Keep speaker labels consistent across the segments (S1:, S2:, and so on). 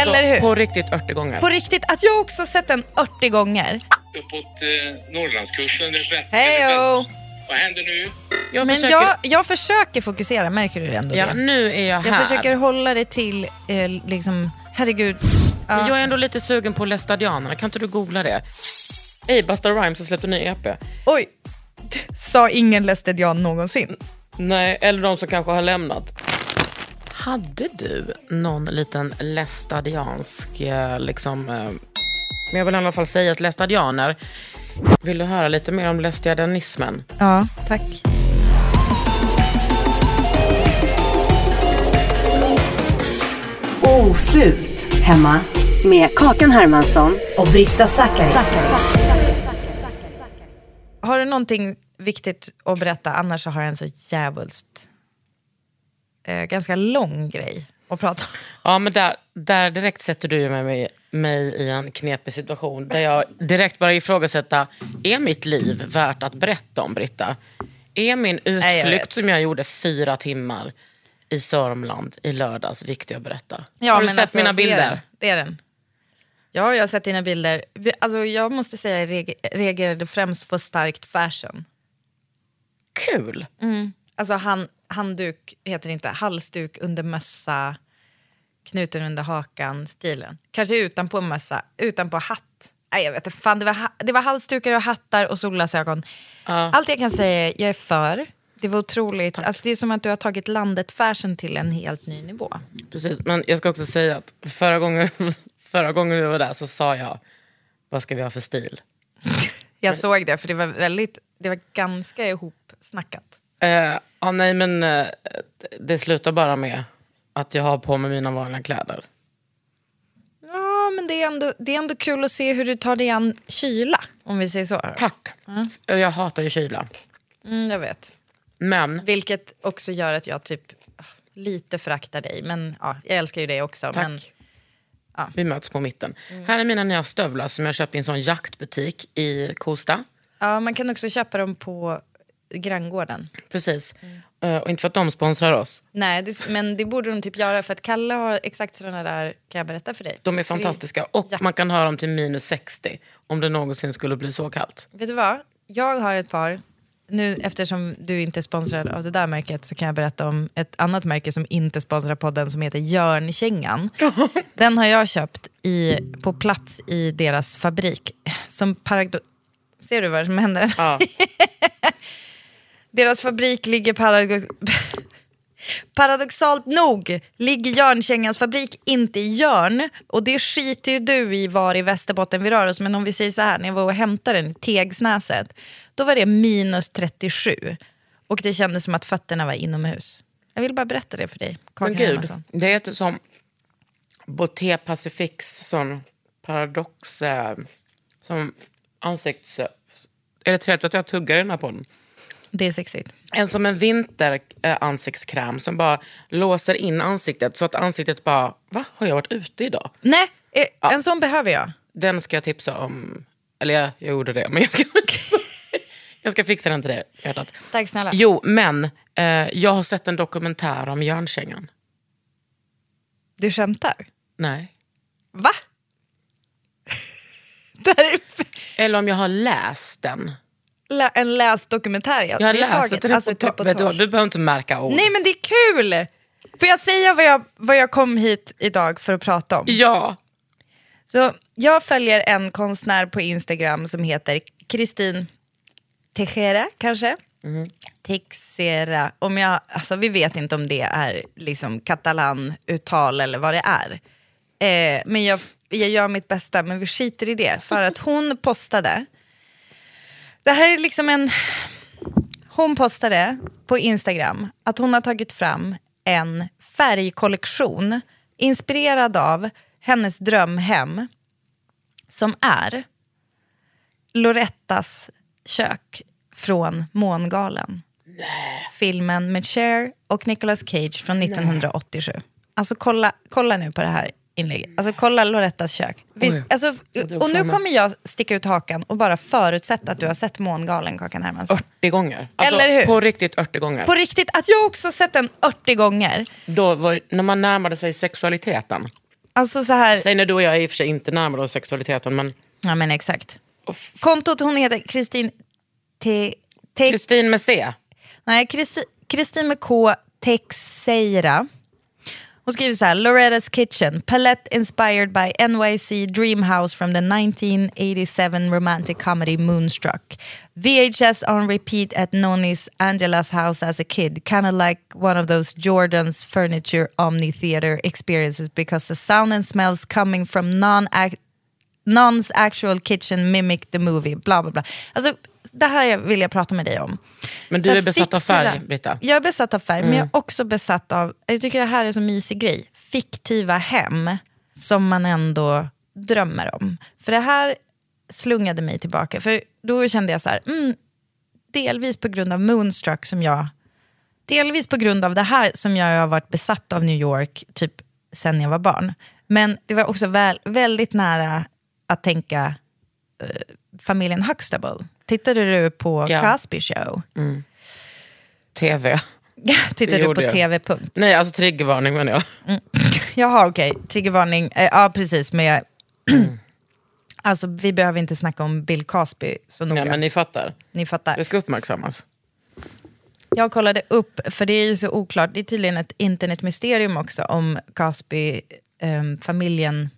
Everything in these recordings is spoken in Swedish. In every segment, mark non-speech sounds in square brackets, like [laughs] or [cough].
S1: Alltså,
S2: Eller hur?
S1: På riktigt 80 gånger.
S2: På riktigt, att jag också sett den 80 gånger.
S3: uppåt eh, Norrlandskusten. Det väldigt-
S2: Hejo!
S3: Vad händer nu?
S1: jag
S2: Men
S1: försöker,
S2: jag, jag försöker fokusera, märker du ändå
S1: ja,
S2: det?
S1: nu är jag här.
S2: Jag försöker hålla det till, eh, liksom, herregud.
S1: Men
S2: Ja.
S1: Jag är ändå lite sugen på Lestadianerna. Kan inte du googla det? Ey, Busta Rhymes har släppt en ny EP.
S2: Oj, [laughs] sa ingen lästedian någonsin.
S1: Nej, eller de som kanske har lämnat. Hade du någon liten lestadiansk, eh, liksom... eh, Men jag vill i alla fall säga att lestadianer... Vill du höra lite mer om lestadianismen?
S2: Ja, tack.
S4: Ofult hemma med Kakan Hermansson och Britta Zackari.
S2: Har du någonting viktigt att berätta? Annars så har jag en så djävulskt eh, ganska lång grej att prata om.
S1: Ja, men där, där direkt sätter du med mig, mig i en knepig situation där jag direkt börjar ifrågasätta, är mitt liv värt att berätta om, Britta? Är min
S2: Nej, jag
S1: utflykt som jag gjorde fyra timmar i Sörmland i lördags viktig att berätta?
S2: Ja,
S1: har du sett
S2: alltså,
S1: mina
S2: det är
S1: bilder?
S2: den. Det är den. Ja, jag har sett dina bilder. Alltså, jag måste säga jag reager- reagerade främst på starkt fashion.
S1: Kul!
S2: Alltså han, handduk heter det inte, halsduk under mössa, knuten under hakan, stilen. Kanske utanpå mössa, utanpå hatt. Nej, jag vet inte, fan, det, var, det var halsdukar och hattar och solglasögon. Allt jag kan säga är jag är för. Det var otroligt. Alltså, det är som att du har tagit landet fashion till en helt ny nivå.
S1: Precis, men jag ska också säga att förra gången, [laughs] förra gången vi var där så sa jag, vad ska vi ha för stil? [laughs]
S2: Jag såg det, för det var, väldigt, det var ganska ihopsnackat.
S1: Eh, ja, nej, men eh, det slutar bara med att jag har på mig mina vanliga kläder.
S2: Ja, men det är, ändå, det är ändå kul att se hur du tar dig an kyla, om vi säger så.
S1: Tack. Jag hatar ju kyla.
S2: Mm, jag vet.
S1: Men
S2: Vilket också gör att jag typ ah, lite föraktar dig. Men ja, jag älskar ju dig också.
S1: Tack.
S2: Men,
S1: vi möts på mitten. Här är mina nya stövlar som jag köpte i en sån jaktbutik i Kosta.
S2: ja, man kan också köpa dem på granngården.
S1: Precis. Eh, och inte för att de sponsrar oss.
S2: Nej, det, men det borde de typ göra för att Kalle har exakt sådana där, kan jag berätta för dig.
S1: De är fantastiska. Och
S2: jakt-
S1: man kan ha dem till minus 60 om det någonsin skulle bli så kallt.
S2: Vet du vad? Jag har ett par, nu eftersom du inte är sponsrad av det där märket så kan jag berätta om ett annat märke som inte sponsrar podden som heter Jörnkängan. [laughs] Den har jag köpt i, på plats i deras fabrik. Som parado- Ser du vad som händer?
S1: Ja. [laughs]
S2: Deras fabrik ligger paradox [laughs] paradoxalt nog ligger Jörnkängans fabrik inte i Jörn. Och det skiter ju du i var i Västerbotten vi rör oss. Men om vi säger så här, när jag var och hämtade den i Tegsnäset, då var det minus 37. Och det kändes som att fötterna var inomhus. Jag vill bara berätta det för dig. Kakan
S1: Men gud,
S2: Hermansson.
S1: det heter som Boté Pacifics sån paradox, eh, som ansikts... Är det trevligt att jag tuggar i den här podden?
S2: Det är sexigt.
S1: En som en vinteransiktskräm som bara låser in ansiktet så att ansiktet bara, va? Har jag varit ute idag?
S2: Nej, eh, en sån behöver jag.
S1: Den ska jag tipsa om. Eller jag, jag gjorde det, men jag ska, [laughs] jag ska fixa den till dig, hjärtat.
S2: Tack snälla.
S1: Jo, men eh, jag har sett en dokumentär om järnkängan.
S2: Du skämtar?
S1: Nej.
S2: Va? [laughs]
S1: Eller om jag har läst den.
S2: Lä- en läst dokumentär.
S1: Jag har
S2: Det är
S1: läst ett
S2: alltså.
S1: Vet du, du behöver inte märka ord.
S2: Nej men det är kul! Får jag säga vad jag, vad jag kom hit idag för att prata om?
S1: Ja.
S2: Så jag följer en konstnär på Instagram som heter Kristin Tejera kanske? Teixeira. Om jag, alltså, vi vet inte om det är liksom katalan-uttal eller vad det är. Eh, men jag, jag gör mitt bästa, men vi skiter i det. För att hon postade, det här är liksom en... Hon postade på Instagram att hon har tagit fram en färgkollektion inspirerad av hennes drömhem som är Lorettas kök från Mångalen. Filmen med Cher och Nicolas Cage från 1987. Alltså kolla, kolla nu på det här inlägget. Alltså kolla Lorettas kök. Visst, alltså, och nu kommer jag sticka ut hakan och bara förutsätta att du har sett Mångalen, Kakan Hermansson.
S1: 80 gånger. Alltså,
S2: Eller hur?
S1: På riktigt 80 gånger.
S2: På riktigt, att jag också sett den 80 gånger.
S1: Då var, när man närmade sig sexualiteten.
S2: Alltså så här...
S1: Säg när du och jag i och för sig inte närmade oss sexualiteten, men
S2: Ja men exakt. Kontot hon heter Kristin
S1: Kristin med C.
S2: Nej, Kristi- Kristin med K. Texeira. Hon skriver så här, Loretta's Kitchen, palette inspired by NYC Dream House from the 1987 romantic comedy Moonstruck. VHS on repeat at Noni's Angela's house as a kid, kind of like one of those Jordan's furniture omni theater experiences because the sound and smells coming from non Non's actual kitchen mimic the movie, bla bla bla. Alltså, det här vill jag prata med dig om.
S1: Men du är besatt av färg, Britta. Mm.
S2: Jag är besatt av färg, men jag är också besatt av, jag tycker det här är så mysig grej, fiktiva hem som man ändå drömmer om. För det här slungade mig tillbaka, för då kände jag så här, mm, delvis på grund av Moonstruck som jag, delvis på grund av det här som jag har varit besatt av New York typ sen jag var barn. Men det var också väl, väldigt nära att tänka eh, familjen Huxtable. Tittade du på
S1: Ja.
S2: Cosby show?
S1: TV. [laughs]
S2: Tittade du på
S1: jag.
S2: TV. Punkt.
S1: Nej, alltså triggervarning menar jag. [clears throat]
S2: Jaha, okej. Triggervarning. Eh, ja, precis. Men jag, [clears throat] alltså, vi behöver inte snacka om Bill Cosby så noga.
S1: Nej, men ni fattar.
S2: Ni fattar.
S1: Det ska uppmärksammas.
S2: Jag kollade upp, för det är ju så oklart. Det är tydligen ett internetmysterium också om Cosby-familjen.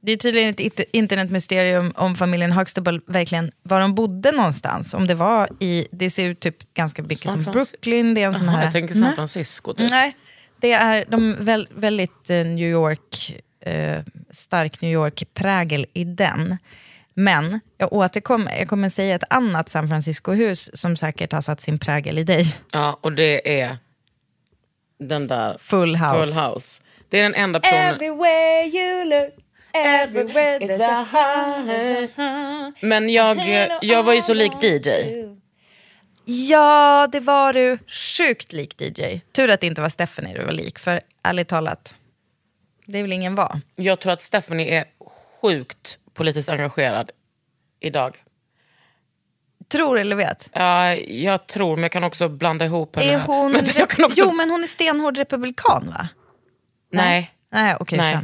S2: Det är tydligen ett internetmysterium om familjen Huxtable verkligen var de bodde någonstans. Om det var i, det ser ut typ ganska mycket som Brooklyn. Det är en sån här...
S1: jag tänker San. Francisco. Typ.
S2: Nej, det är de väl, väldigt eh, New York, eh, stark New York-prägel i den. Men jag återkommer, jag kommer säga ett annat San Francisco-hus som säkert har satt sin prägel i dig.
S1: Ja, och det är den där
S2: Full House.
S1: Full House. Det är den enda personen...
S2: Everywhere you look, everywhere there's a heart.
S1: Men jag, jag var ju så lik DJ.
S2: Ja, det var du. Sjukt lik DJ. Tur att det inte var Stephanie du var lik, för ärligt talat, det vill ingen vara.
S1: Jag tror att Stephanie är sjukt politiskt engagerad idag.
S2: Tror eller vet?
S1: Ja, jag tror, men jag kan också blanda ihop henne.
S2: Är hon... [laughs]
S1: Men också...
S2: Jo, men hon är stenhård republikan va?
S1: Nej.
S2: Nej, okej,
S1: Nej.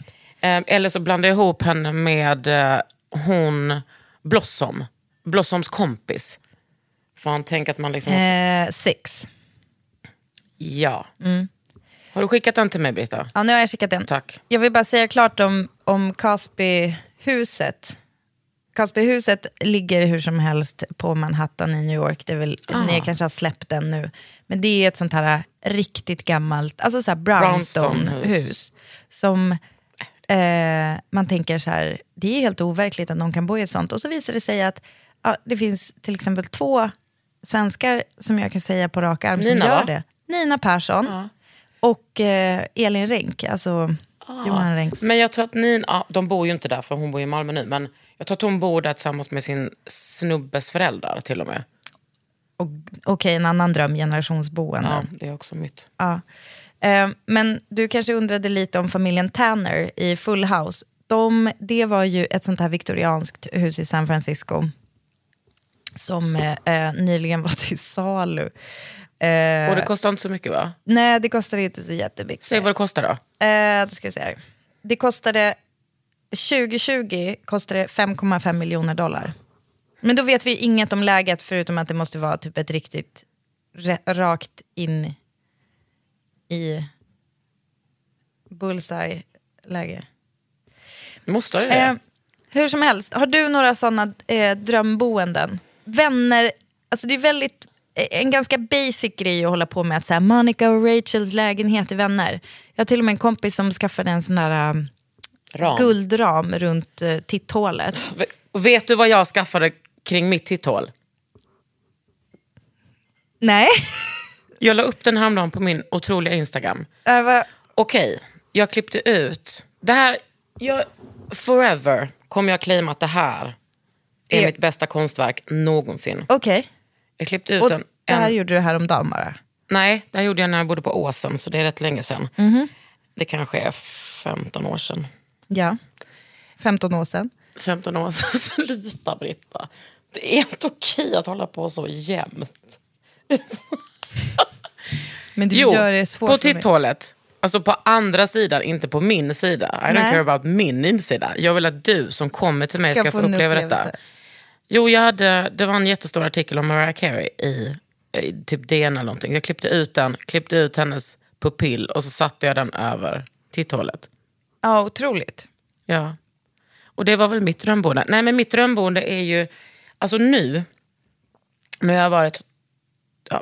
S1: Eh, Eller så blandar jag ihop henne med eh, hon Blossom. Blossoms kompis. För han tänker att man liksom...
S2: Eh, six.
S1: Ja. Har du skickat den till mig, Britta?
S2: Ja, nu har jag skickat den.
S1: Tack.
S2: Jag vill bara säga klart om, om Cosby-huset. Cosby-huset ligger hur som helst på Manhattan i New York. Det är väl,
S1: Ah.
S2: Ni kanske har släppt den nu. Men det är ett sånt här riktigt gammalt, alltså så här
S1: Brownstone-hus.
S2: brownstone-hus. Som eh, man tänker så här, det är helt overkligt att någon kan bo i ett sånt. Och så visar det sig att ja, det finns till exempel två svenskar som jag kan säga på rak arm som
S1: Nina,
S2: gör
S1: va?
S2: det. Nina Persson och eh, Elin Renck, alltså Johan Rencks.
S1: Men jag tror att Nina, ja, de bor ju inte där för hon bor i Malmö nu. Men jag tror att hon bor där tillsammans med sin snubbes föräldrar till och med.
S2: och okej, en annan dröm, generationsboende.
S1: Ja, det är också mitt.
S2: Ja. Eh, men du kanske undrade lite om familjen Tanner i Full House. De, det var ju ett sånt här viktorianskt hus i San Francisco som eh, eh, nyligen [laughs] var till salu. Eh,
S1: Och det kostar inte så mycket va?
S2: nej, det kostade inte så jättemycket.
S1: Säg vad det kostar då.
S2: Eh, det ska jag säga. Det kostade, 2020 kostade det 5,5 miljoner dollar. Men då vet vi inget om läget förutom att det måste vara typ ett riktigt rakt in i bullseye-läge.
S1: Måste det det?
S2: Eh, hur som helst, har du några sådana eh, drömboenden? Vänner, alltså det är väldigt, eh, en ganska basic grej att hålla på med att säga Monica och Rachels lägenhet i Vänner. Jag har till och med en kompis som skaffade en sån där um,
S1: Ram.
S2: guldram runt uh, titthålet.
S1: Och vet du vad jag skaffade kring mitt titthål?
S2: Nej. [laughs]
S1: Jag la upp den häromdagen på min otroliga Instagram.
S2: Äh,
S1: Okej, jag klippte ut. Det här, jag, forever kommer jag claima att det här är
S2: Är-
S1: mitt bästa konstverk någonsin.
S2: Okej.
S1: Jag klippte ut
S2: Och
S1: en,
S2: det här
S1: en
S2: gjorde du häromdagen bara?
S1: Nej, det här gjorde jag när jag bodde på Åsen, så det är rätt länge sedan.
S2: Mhm.
S1: Det kanske är 15 år sedan.
S2: Ja. 15 år sedan.
S1: 15 år sedan. [laughs] Sluta Britta. Det är inte okej att hålla på så jämt.
S2: Men du
S1: Jo,
S2: gör det svårt
S1: på titthålet. Alltså på andra sidan, inte på min sida. I don't
S2: Nej.
S1: care about min insida. Jag vill att du som kommer till mig ska, få
S2: en
S1: uppleva detta. Jo, jag hade, det var en jättestor artikel om Mariah Carey i, i typ DN eller någonting. Jag klippte ut den, klippte ut hennes pupill och så satte jag den över titthålet.
S2: Ja, otroligt.
S1: Ja. Och det var väl mitt drömboende. Nej, men mitt drömboende är ju... Alltså nu, jag har varit...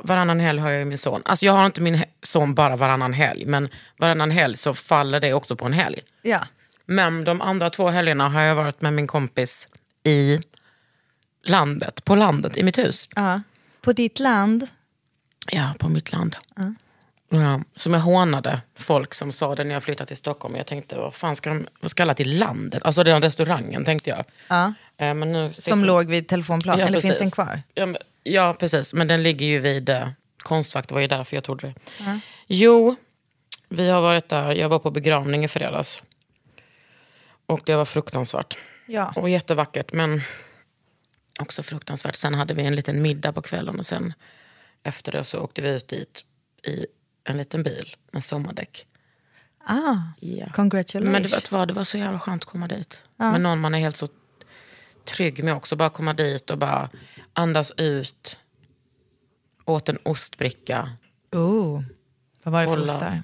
S1: Varannan helg har jag ju min son. Alltså jag har inte min son bara varannan helg, men varannan helg så faller det också på en helg.
S2: Ja.
S1: Men de andra två helgerna har jag varit med min kompis i landet, på landet, i mitt hus.
S2: ja. På ditt land?
S1: Ja, på mitt land. Ja, som jag hånade folk som sa det när jag flyttade till Stockholm. Jag tänkte, vad fan ska de vad ska alla till landet? Alltså den restaurangen tänkte jag.
S2: Ja.
S1: Eh, Men nu
S2: Som låg vid telefonplan?
S1: Ja,
S2: Eller finns
S1: precis.
S2: den kvar?
S1: Ja, men, ja, precis. Men den ligger ju vid eh, Konstfack. Det var ju därför jag trodde det. Jo, vi har varit där. Jag var på begravning i fredags. Och det var fruktansvärt.
S2: Ja.
S1: Och jättevackert, men också fruktansvärt. Sen hade vi en liten middag på kvällen och sen efter det så åkte vi ut dit i en liten bil med sommardäck.
S2: Ah,
S1: Ja.
S2: congratulations.
S1: Men du vet vad, det var så jävla skönt att komma dit. Med någon man är helt så trygg med också. Bara komma dit och bara andas ut. Åt en ostbricka.
S2: Oh, vad var det för ostar?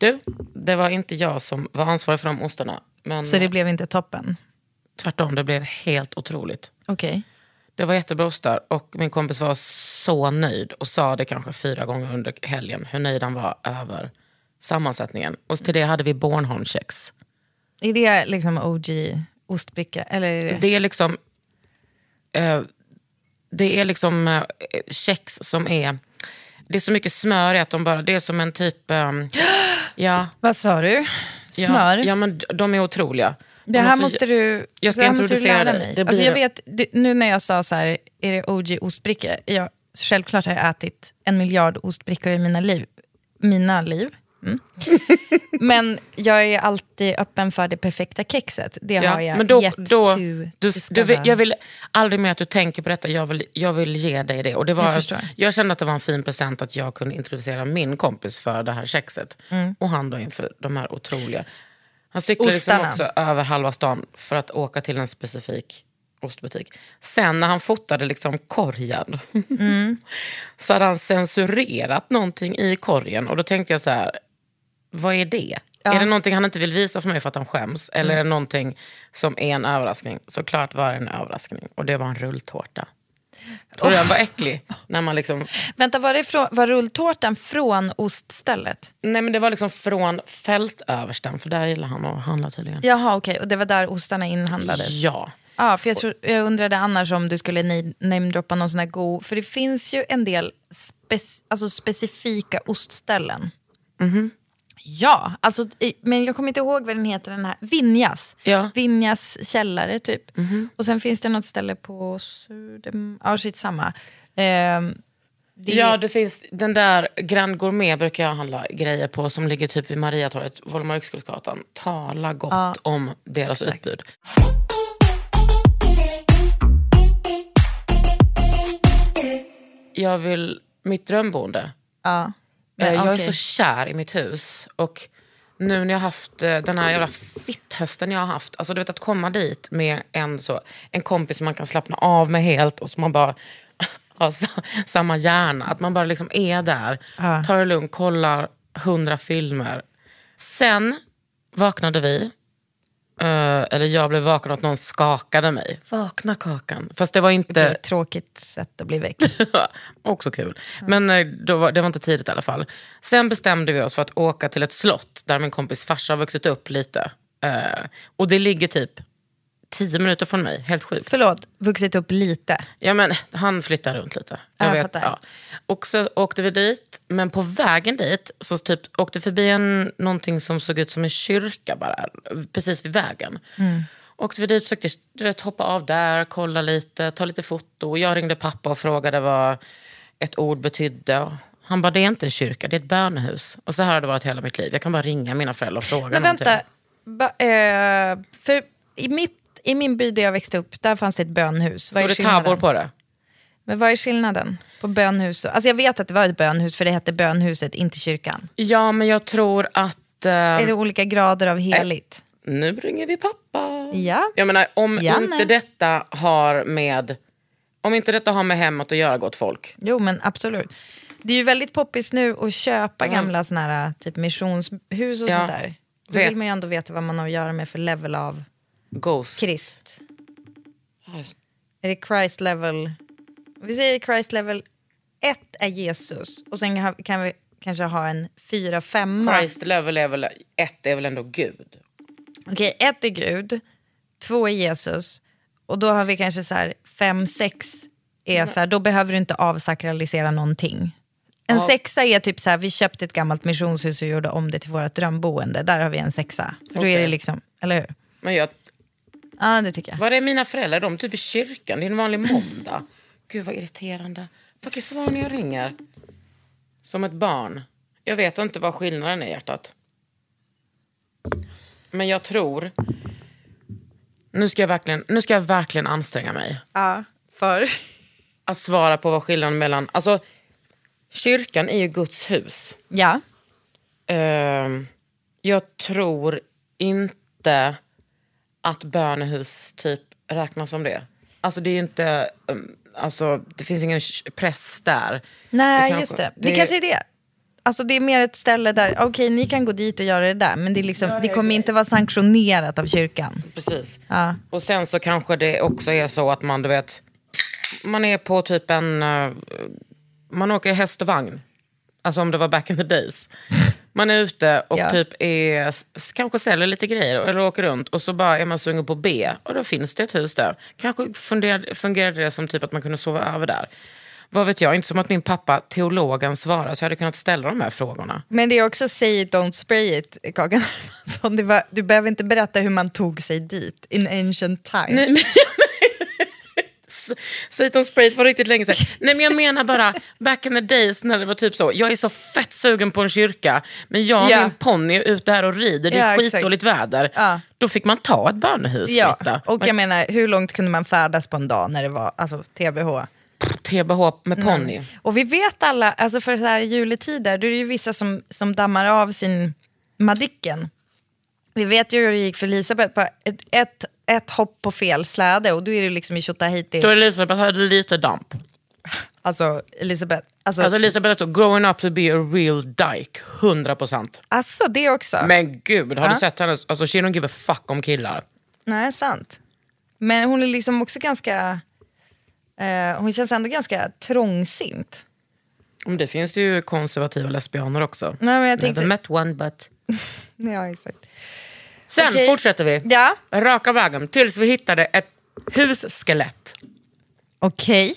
S1: Du, det var inte jag som var ansvarig för de ostarna. Men
S2: Så det blev inte toppen?
S1: tvärtom, det blev helt otroligt.
S2: Okej.
S1: Det var jättebra ostar och min kompis var så nöjd och sa det kanske fyra gånger under helgen hur nöjd han var över sammansättningen. Och till det hade vi Bornholmskex.
S2: Är det liksom OG ostbricka? Eller är det...
S1: Det är liksom eh, Det är liksom eh, kex som är Det är så mycket smör i att de bara Det är som en typ eh, Ja, [gasps]
S2: Vad sa du? Smör?
S1: Ja, ja men de är otroliga. De
S2: Det här måste du,
S1: Jag ska introducera
S2: lära
S1: dig.
S2: mig.
S1: Det
S2: Alltså jag vet, nu när jag sa så här, är det OG ostbricka? Jag, självklart har jag ätit en miljard ostbrickor i mina liv. Mina liv. Mm. [laughs] Men jag är alltid öppen för det perfekta kexet. Det har jag
S1: men då,
S2: yet
S1: då,
S2: to
S1: du, du, vill- jag vill aldrig mer att du tänker på detta. Jag vill, jag vill ge dig det. Och det var,
S2: Jag
S1: jag kände att det var en fin present att jag kunde introducera min kompis för det här kexet.
S2: Mm.
S1: Och han då inför de här otroliga. Han cyklade liksom också över halva stan för att åka till en specifik ostbutik. Sen när han fotade liksom korgen
S2: Mm. [laughs]
S1: så hade han censurerat någonting i korgen. Och då tänkte jag så här, vad är det? Är det någonting han inte vill visa för mig för att han skäms? Eller
S2: Mm.
S1: är det någonting som är en överraskning? Såklart var det en överraskning. Och det var en rulltårta. Tror du den var äcklig? När man liksom,
S2: Vänta, var, det från, var rulltårtan från oststället?
S1: nej men det var liksom från fältöversten, för där gillar han att handla tydligen.
S2: Jaha, okej. Och det var där ostarna inhandlades?
S1: Ja.
S2: Ja, för jag, tror, jag undrade annars om du skulle na- namedroppa någon sån här god... För det finns ju en del spec, alltså specifika ostställen. Ja, alltså, men jag kommer inte ihåg vad den heter, den här. Vinjas.
S1: Ja.
S2: Vinjas källare typ. Och sen finns det något ställe på Söderm... Ja, skitsamma. Ehm, det
S1: Ja, det finns den där Grand Gourmet brukar jag handla grejer på som ligger typ vid Mariatorget, Volmar Yxkullsgatan. Tala gott om deras
S2: Exakt.
S1: utbud. Jag vill, mitt drömboende.
S2: Ja.
S1: Eh, jag är
S2: okej.
S1: så kär i mitt hus. Och nu när jag har haft eh, den här jävla fitthösten jag har haft. Alltså du vet att komma dit med en, så, en kompis som man kan slappna av med helt och som man bara [laughs] har sa- samma hjärna. Att man bara liksom är där,
S2: Ja.
S1: tar det lugnt, kollar hundra filmer. Sen vaknade vi. Eh, eller jag blev vaken och att någon skakade mig. Vakna Kakan. Fast det var
S2: Det
S1: inte...
S2: ett tråkigt sätt att bli väckt. [laughs]
S1: Också kul. Men eh, då var, det var inte tidigt i alla fall. Sen bestämde vi oss för att åka till ett slott där min kompis farsa har vuxit upp lite. Eh, och det ligger typ tio minuter från mig. Helt sjukt.
S2: Förlåt, vuxit upp lite.
S1: Ja, men han flyttar runt lite.
S2: Ja, jag fattar.
S1: Och så åkte vi dit, men på vägen dit så typ åkte förbi en, någonting som såg ut som en kyrka bara, precis vid vägen.
S2: Mm.
S1: Åkte vi dit, försökte du vet, hoppa av där, kolla lite, ta lite foto. Jag ringde pappa och frågade vad ett ord betydde. Han bara, det är inte en kyrka, det är ett bönehus. Och så här har det varit hela mitt liv. Jag kan bara ringa mina föräldrar och fråga
S2: Men vänta, ba, eh, för i, mitt, i min by där jag växte upp, där fanns det ett bönhus. Är
S1: det tabor på det?
S2: Men vad är skillnaden på bönhus? Alltså jag vet att det var ett bönhus, för det hette bönhuset, inte kyrkan.
S1: Ja, men jag tror att... eh,
S2: Är det olika grader av heligt?
S1: Nu ringer vi pappa.
S2: Ja.
S1: Jag menar, om
S2: Janne.
S1: inte detta har med om inte detta har med hemmet att göra, gott folk.
S2: Jo, men absolut. Det är ju väldigt poppis nu att köpa gamla såna här, typ missionshus och
S1: Ja.
S2: sånt där. Då vill man ju ändå veta vad man har att göra med för level av
S1: Ghost.
S2: Krist. Är det Christ level... Vi säger Christ level 1 är Jesus och sen kan vi kanske ha en 4 5
S1: Christ level är väl, ett är väl ändå Gud?
S2: Okej, ett är Gud, två är Jesus och då har vi kanske så här 5 6 är så här, då behöver du inte avsakralisera någonting. En sexa är typ så här, vi köpte ett gammalt missionshus och gjorde om det till vårt drömboende. Där har vi en sexa. För då är det liksom, eller hur?
S1: Men jag,
S2: Ja, det tycker jag.
S1: var är mina föräldrar? De är typ i kyrkan. Det är en vanlig måndag. Gud vad irriterande. Fucking svara när jag ringer. Som ett barn. Jag vet inte vad skillnaden är hjärtat. Men jag tror... Nu ska jag verkligen, nu ska jag verkligen anstränga mig.
S2: Ja, för?
S1: Att svara på vad skillnaden mellan... Alltså, kyrkan är ju Guds hus.
S2: Ja.
S1: Ehm, jag tror inte att bönehus typ räknas som det. Alltså det är inte... um, Alltså, det finns ingen press där.
S2: Nej,
S1: Det kanske-
S2: just det. Det,
S1: det-
S2: kanske är det. Alltså det är mer ett ställe där, okej ni kan gå dit och göra det där, men det, är liksom, det kommer inte vara sanktionerat av kyrkan.
S1: Precis.
S2: Ja.
S1: Och sen så kanske det också är så att man, du vet, man är på typ en... eh, man åker häst och vagn. Alltså om det var back in the days. Man är ute och
S2: Ja.
S1: typ är, kanske säljer lite grejer eller åker runt och så bara är man sugen på B och då finns det ett hus där. Kanske fungerade, fungerade det som typ att man kunde sova över där. Vad vet jag, inte som att min pappa teologen svarar så jag hade kunnat ställa de här frågorna.
S2: Men det är också say it, don't spray it, Kakan Hermansson. Var, du behöver inte berätta hur man tog sig dit in ancient times.
S1: Nej, men, Satan Sprayt var riktigt länge sedan. [laughs] Nej men jag menar bara back in the days när det var typ så. Jag är så fett sugen på en kyrka men jag och
S2: Ja.
S1: min ponny är ute här och rider. Det är
S2: exakt.
S1: skitdåligt väder.
S2: Ja.
S1: Då fick man ta ett bönehus.
S2: Ja,
S1: Britta.
S2: och jag menar, hur långt kunde man färdas på en dag när det var alltså, TBH?
S1: TBH med ponny.
S2: Och vi vet alla, alltså för så här juletider, då är det ju vissa som, som dammar av sin Madicken. Vi vet ju hur det gick för Elisabeth, på ett, ett, ett hopp på fel släde och då är det liksom i Tjotahejti.
S1: Då Elisabeth hade lite damp.
S2: Alltså Elisabeth, alltså,
S1: Alltså Elisabeth så growing up to be a real dyke, 100%.
S2: alltså det också.
S1: Men gud, har
S2: Ja.
S1: du sett hennes, alltså she don't give a fuck om killar.
S2: Nej, sant. Men hon är liksom också ganska, eh, hon känns ändå ganska trångsynt.
S1: Om det finns det ju konservativa lesbianer också.
S2: Nej, men jag tänkte-
S1: Never met one but... [laughs]
S2: Ja, exakt.
S1: Sen
S2: Okej.
S1: fortsätter vi.
S2: Ja,
S1: Raka vägen tills vi hittade ett husskelett.
S2: okej.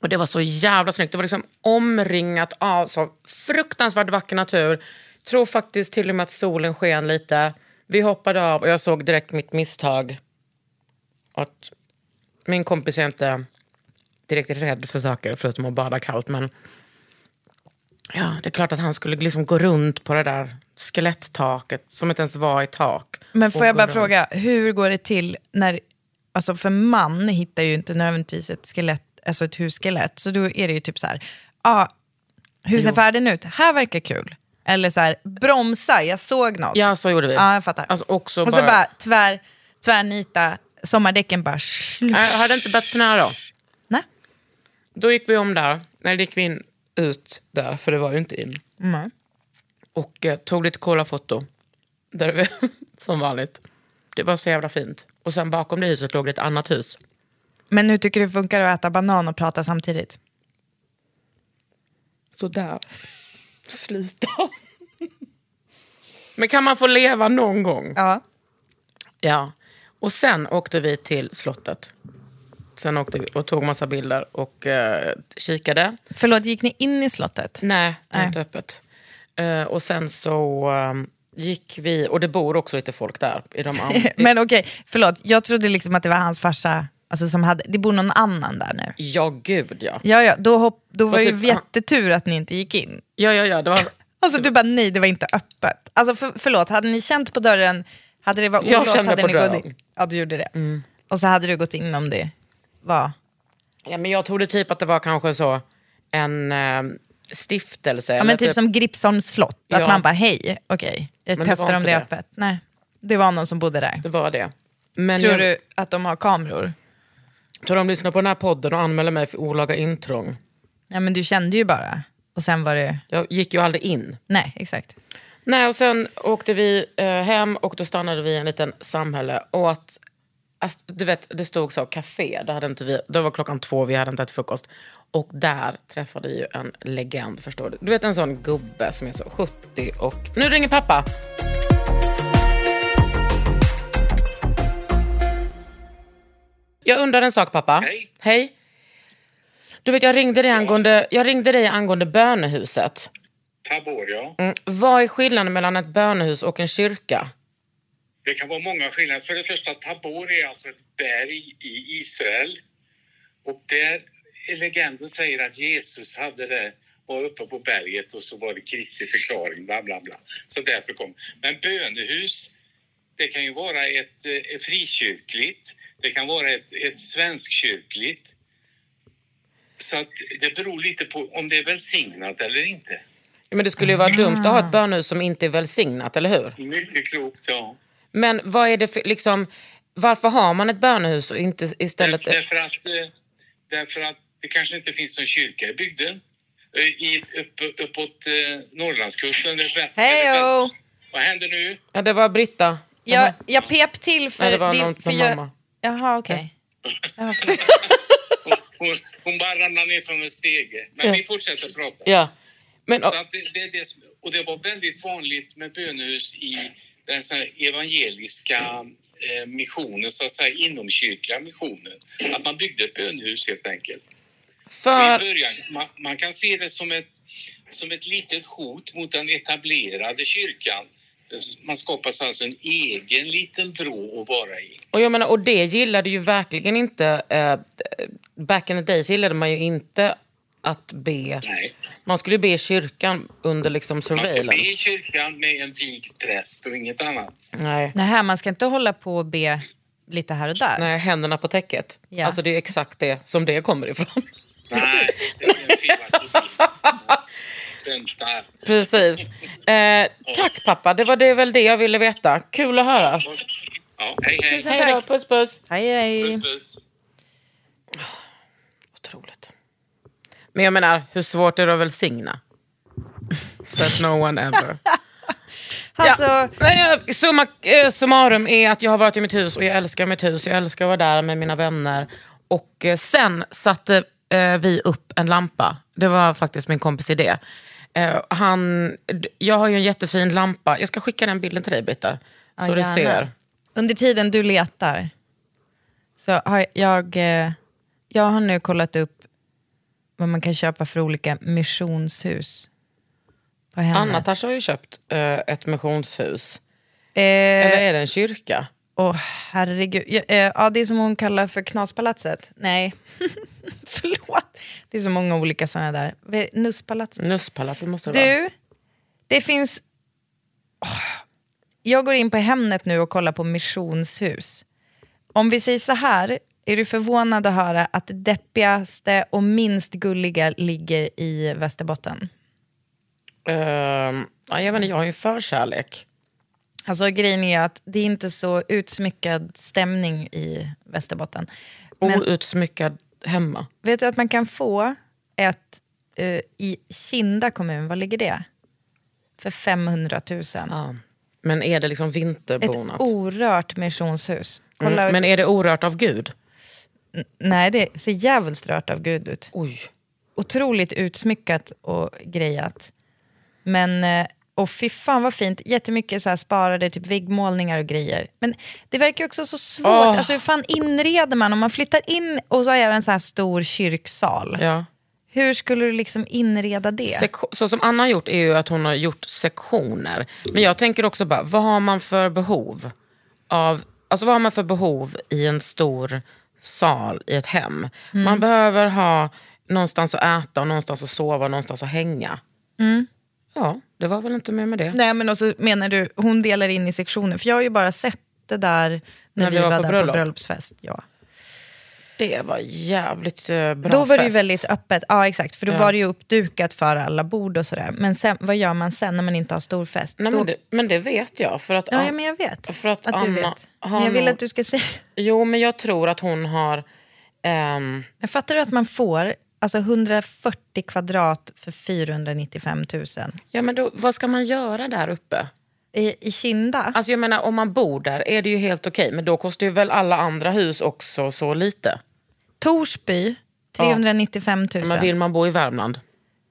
S1: Och det var så jävla snyggt. Det var liksom omringat av så fruktansvärt vacker natur. tror faktiskt till och med att solen sken lite. Vi hoppade av och jag såg direkt mitt misstag. Att min kompis är inte direkt rädd för saker förutom att bada kallt. Men ja, det är klart att han skulle liksom gå runt på det där skeletttaket som inte ens var i tak.
S2: Men får jag bara
S1: runt.
S2: fråga, hur går det till när, alltså för man hittar ju inte nödvändigtvis ett skelett, alltså ett husskelett, så då är det ju typ så här, ja, hur ser färden ut? Här verkar kul. Eller så här, bromsa, jag såg något.
S1: Ja, så gjorde vi.
S2: Ja, jag fattar.
S1: Alltså också
S2: Och så
S1: bara-
S2: bara tvär, tvärnita, sommardäcken bara
S1: Jag hade inte så nära då.
S2: Nej.
S1: Då gick vi om där. Nej, då gick vi in ut där, för det var ju inte in.
S2: Mm.
S1: Och eh, tog lite coola foto. Där vi, [laughs] som vanligt. Det var så jävla fint. Och sen bakom det huset låg det ett annat hus.
S2: Men hur tycker du det funkar att äta banan och prata samtidigt?
S1: Sådär. Sluta. Men kan man få leva någon gång?
S2: Ja.
S1: Ja. Och sen åkte vi till slottet. Sen åkte vi och tog massa bilder och eh, kikade.
S2: Förlåt, gick ni in i slottet?
S1: Nej, det
S2: Nej.
S1: inte öppet. Eh, och sen så eh, gick vi, och det bor också lite folk där. I de [laughs]
S2: Men okej, förlåt, jag trodde liksom att det var hans farsa, alltså som hade, det bor någon annan där nu.
S1: ja, gud ja.
S2: Ja, ja, då, hopp, då var det ju
S1: typ-
S2: jättetur att ni inte gick in.
S1: Ja, ja, ja. Det var, [laughs]
S2: Alltså du bara nej, det var inte öppet. Alltså för, förlåt, hade ni känt på dörren, hade det varit olåst hade
S1: på
S2: ni gått in? Ja, du gjorde det. Och så hade du gått in om det var...
S1: ja, men jag trodde typ att det var kanske så en eh, stiftelse.
S2: Ja, men typ som Gripsholms slott, att
S1: Ja.
S2: man bara hej, okej, jag
S1: Men det
S2: testar
S1: var
S2: om det är
S1: det.
S2: öppet. Nej, det var någon som bodde där.
S1: Det var det. Men
S2: Tror
S1: jag
S2: du att de har kameror?
S1: tror de lyssnar på den här podden och anmäler mig för olaga intrång.
S2: Ja, men du kände ju bara. Och sen var det...
S1: Jag gick ju aldrig in.
S2: Nej, exakt.
S1: Nej, och sen åkte vi eh, hem och då stannade vi i en liten samhälle och åt, alltså, du vet, det stod så café, det, hade inte vi, det var klockan två, vi hade inte ätit frukost. Och där träffade ju en legend, förstår du. Du vet en sån gubbe som är så 70 och... Nu ringer pappa! Jag undrar en sak pappa.
S3: Hej.
S1: Hej. Du vet, jag ringde dig angående, jag ringde dig angående bönehuset.
S3: Tabor, ja.
S1: Mm. Vad är skillnaden mellan ett bönehus och en kyrka?
S3: Det kan vara många skillnader. För det första, Tabor är alltså ett berg i Israel. Och där legenden säger att Jesus hade det, var uppe på berget och så var det Kristi förklaring, bla bla bla. Så därför kom. Men bönehus, det kan ju vara ett, eh, ett frikyrkligt, det kan vara ett, ett svenskkyrkligt. Så att det beror lite på om det är välsignat eller inte.
S1: Ja, Men det skulle ju vara dumt att ha ett bönehus som inte är välsignat, eller hur?
S3: Mycket klokt, ja.
S1: Men vad är det för, liksom, varför har man ett bönehus och inte istället...
S3: Där, därför, att, eh, därför att det kanske inte finns någon kyrka i bygden. Eh, I, upp, uppåt eh, Norrlandskusten.
S2: Hejo!
S3: Vad händer nu?
S1: Ja, det var Britta.
S2: Jag, jag pep till för...
S1: Nej, det var någon
S2: för jag,
S1: mamma.
S2: Jaha, okej. Förlåt.
S3: Hon, hon, hon bara ramlar ner från en stege. Men
S1: Ja.
S3: vi fortsätter prata.
S1: Ja. Men,
S3: att det, det, det, som- och det var väldigt vanligt med bönehus i den evangeliska missionen, så att säga inomkyrkliga missionen. Att man byggde ett bönehus helt enkelt. Och I
S1: för,
S3: början, man, man kan se det som ett, som ett litet hot mot den etablerade kyrkan. Man skapar alltså en egen liten vrå att vara i.
S1: och, jag menar, och det gillade ju verkligen inte... Eh, back in the days gillade man ju inte att be.
S3: Nej.
S1: Man skulle be i kyrkan under liksom
S3: Man ska be i
S1: surveillance.
S3: kyrkan med en vigd präst och inget annat.
S1: Nej.
S2: Nej, man ska inte hålla på och be lite här och där.
S1: Nej, händerna på täcket.
S2: Ja.
S1: Alltså det är exakt det som det kommer ifrån. [laughs]
S3: Nej, det är en felaktig.
S1: Precis. Eh, tack pappa, det var det väl det jag ville veta. Kul att höra.
S3: Ja, hej hej.
S1: Hej då, puss puss.
S2: Hej, hej.
S3: Puss puss.
S1: Otroligt. Men jag menar, hur svårt är det att välsigna? [laughs] Said no one ever. [laughs]
S2: Alltså,
S1: Ja. Men jag, summa eh, summarum är att jag har varit i mitt hus och jag älskar mitt hus. Jag älskar att vara där med mina vänner. Och eh, sen satte eh, vi upp en lampa. Det var faktiskt min kompis idé. Eh, han, jag har ju en jättefin lampa. Jag ska skicka den bilden till dig Britta. Så
S2: Ja,
S1: du
S2: gärna.
S1: ser.
S2: Under tiden du letar så har jag, eh, jag har nu kollat upp vad man kan köpa för olika missionshus på Hemnet.
S1: Anna-Tasha har ju köpt eh, ett missionshus.
S2: Eh,
S1: Eller är det en kyrka?
S2: Åh, herregud. Ja, eh, ja, det är som hon kallar för Knaspalatset. Nej, [laughs] förlåt. Det är så många olika sådana där. Nusspalatset.
S1: Nusspalatset måste det vara.
S2: Du, det finns... Åh, jag går in på Hemnet nu och kollar på missionshus. Om vi säger så här, är du förvånad att höra att det deppigaste och minst gulliga ligger i Västerbotten?
S1: Ehm, ja, jag, vet inte, jag har ju förkärlek.
S2: Alltså grejen är att det är inte så utsmyckad stämning i Västerbotten. Men
S1: Outsmyckad hemma.
S2: vet du att man kan få ett eh, i Kinda kommun, vad ligger det? För 500 000.
S1: Ja. Men är det liksom
S2: Ett
S1: vinterbonat?
S2: orört missionshus.
S1: Mm, men är det orört av Gud?
S2: Nej, det ser jävligt rört av Gud ut.
S1: Oj.
S2: Otroligt utsmyckat och grejat. Men, eh, och fy fan vad fint. Jättemycket så här sparade typ väggmålningar och grejer. Men det verkar också så svårt.
S1: Åh.
S2: Alltså hur fan inreder man? Om man flyttar in och så är det en så här stor kyrksal.
S1: Ja.
S2: Hur skulle du liksom inreda det?
S1: Sek- så som Anna har gjort är ju att hon har gjort sektioner. Men jag tänker också bara, vad har man för behov? av, alltså vad har man för behov i en stor sal i ett hem?
S2: Mm.
S1: Man behöver ha någonstans att äta, och någonstans att sova och någonstans att hänga. Ja, det var väl inte mer med det.
S2: Nej men också menar du, hon delar in i sektioner. För jag har ju bara sett det där när, vi, var, där
S1: bröllop.
S2: på bröllopsfest. Ja.
S1: Det var jävligt eh, bra
S2: Då var det ju
S1: fest.
S2: väldigt öppet, ja exakt. För då
S1: Ja.
S2: var det ju uppdukat för alla bord och sådär. Men sen, vad gör man sen när man inte har stor fest?
S1: Nej,
S2: då,
S1: men, det, men det vet jag. För att,
S2: ja, ja, men jag vet
S1: för att
S2: du
S1: Anna
S2: vet.
S1: har
S2: Men jag vill
S1: nog-
S2: att du ska säga...
S1: Jo, men jag tror att hon har... ehm,
S2: Jag fattar du att man får alltså 140 kvadrat för 495 000?
S1: ja, men då, vad ska man göra där uppe?
S2: I, i Kinda?
S1: Alltså jag menar, om man bor där är det ju helt okej. Men då kostar ju väl alla andra hus också så lite.
S2: Torsby, 395 000.
S1: Men vill man bo i Värmland?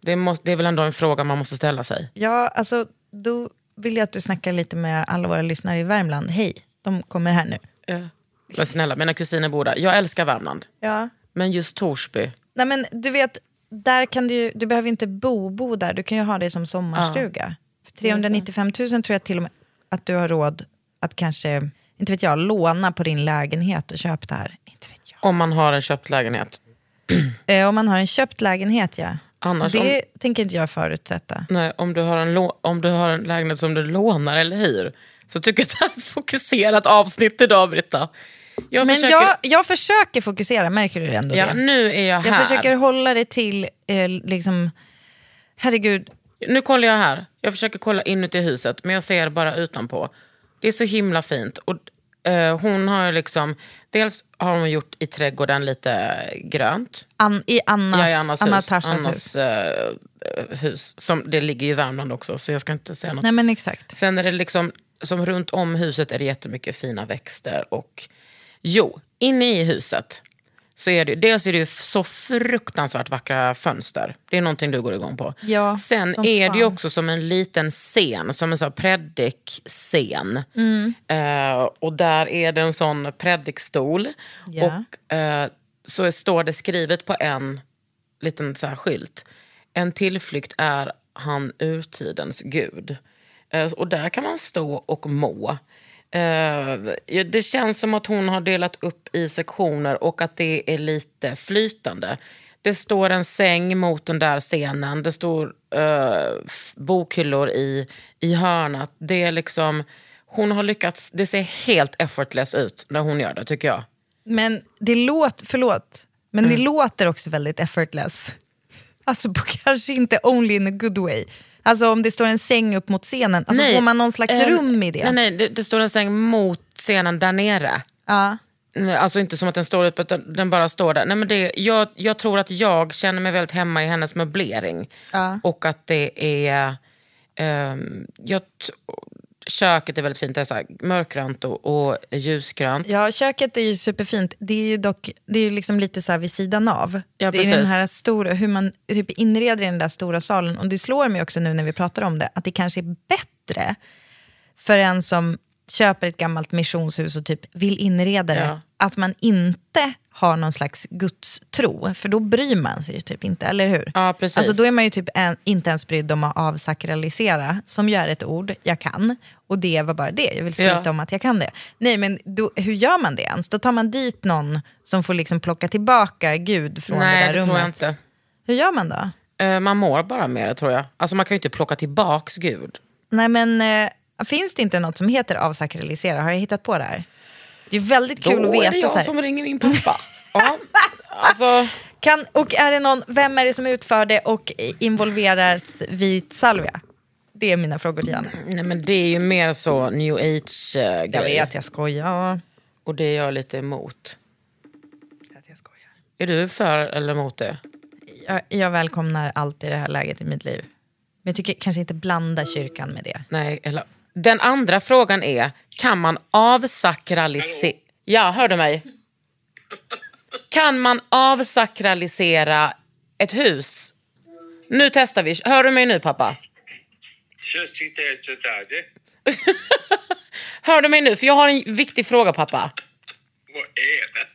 S1: Det, måste, det är väl ändå en fråga man måste ställa sig.
S2: Ja, alltså då vill jag att du snackar lite med alla våra lyssnare i Värmland. Hej, de kommer här nu.
S1: Men snälla, mina kusiner bor där. Jag älskar Värmland.
S2: Ja.
S1: Men just Torsby.
S2: Nej men du vet, där kan du, du behöver inte bo, bo där, du kan ju ha det som sommarstuga. För 395 000 tror jag till och med att du har råd att kanske, inte vet jag, låna på din lägenhet och köpa det här. Inte vet.
S1: Om man har en köpt lägenhet. [clears throat]
S2: Eh, om man har en köpt lägenhet ja.
S1: Annars
S2: det tänker inte jag förutsätta.
S1: Nej, om du, har en om du har en lägenhet som du lånar eller hyr. Så tycker jag att det är ett fokuserat avsnitt idag, Britta. Jag
S2: Men
S1: försöker,
S2: jag, jag försöker fokusera, märker du ändå
S1: ja,
S2: det?
S1: nu är jag här.
S2: Jag försöker hålla det till, eh, liksom, herregud,
S1: Nu kollar jag här. Jag försöker kolla inuti huset, men jag ser bara utanpå. Det är så himla fint. Och, eh, hon har liksom, dels har hon gjort i trädgården lite grönt.
S2: an, i Annas,
S1: Ja, i Annas
S2: Anna
S1: hus. Annas
S2: hus.
S1: eh, hus. Som, det ligger ju i Värmland också, så jag ska inte säga något.
S2: Nej men exakt.
S1: Sen är det liksom, som runt om huset är det jättemycket fina växter. Och jo, inne i huset så är det, dels är det så fruktansvärt vackra fönster. Det är någonting du går igång på.
S2: Ja,
S1: Sen är det
S2: fan.
S1: också som en liten scen, som en sån predikscen.
S2: Mm.
S1: Eh, och där är det en sån predikstol.
S2: Ja.
S1: Och eh, så står det skrivet på en liten så här skylt. En tillflykt är han urtidens gud. Eh, och där kan man stå och må. Ja, det känns som att hon har delat upp i sektioner och att det är lite flytande. Det står en säng mot den där scenen. Det står f- bokhyllor i, i hörnet. Det är liksom... Hon har lyckats... Det ser helt effortless ut när hon gör det, tycker jag.
S2: Men det låter, förlåt, men
S1: Mm.
S2: det låter också väldigt effortless. Alltså på, kanske inte only in a good way. Alltså om det står en säng upp mot scenen, alltså får man någon slags
S1: eh,
S2: rum i det?
S1: Nej, nej det, det står en säng mot scenen där nere.
S2: Ja.
S1: Nej, Alltså inte som att den står upp, utan den bara står där. Nej, men det, jag, jag tror att jag känner mig väldigt hemma i hennes möblering.
S2: Ja.
S1: Och att det är... ehm, jag, köket är väldigt fint, det är så här mörkgrönt och, och ljusgrönt.
S2: ja, köket är ju superfint. Det är ju dock det är ju liksom lite så här vid sidan av.
S1: Ja,
S2: det är den här stora, hur man typ inreder i den där stora salen. Och det slår mig också nu när vi pratar om det, att det kanske är bättre för en som köper ett gammalt missionshus och typ vill inreda det,
S1: Ja.
S2: Att man inte har någon slags gudstro. För då bryr man sig ju typ inte, eller hur?
S1: Ja, precis.
S2: Alltså då är man ju typ en, inte ens brydd om att avsakralisera, som är ett ord jag kan. Och det var bara det, jag vill skryta
S1: Ja.
S2: om att jag kan det. Nej men då, hur gör man det ens? Då tar man dit någon som får liksom plocka tillbaka Gud från
S1: Nej,
S2: det där
S1: det
S2: rummet.
S1: tror jag inte.
S2: Hur gör man då?
S1: Eh, man mår bara med det tror jag. Alltså man kan ju inte plocka tillbaks Gud.
S2: Nej men eh, finns det inte något som heter avsakralisera? Har jag hittat på det här? Det är väldigt kul
S1: Då
S2: att veta.
S1: är det jag som ringer min pappa. ja. [laughs] Alltså,
S2: Kan, och är det någon, vem är det som utför det och involveras vit salvia? Det är mina frågor till Janne.
S1: nej men det är ju mer så new age-grej.
S2: Jag vet, jag skojar.
S1: Och det är jag lite emot.
S2: Jag skojar.
S1: Är du för eller emot det?
S2: Jag, jag välkomnar allt i det här läget i mitt liv. Men jag tycker kanske inte blanda kyrkan med det.
S1: Nej, eller... Den andra frågan är, kan man avsakralisera... Ja, hör du mig? Kan man avsakralisera ett hus? Nu testar vi. Hör du mig nu pappa? [laughs] Hör du mig nu? För jag har en viktig fråga pappa.
S3: Vad är detta?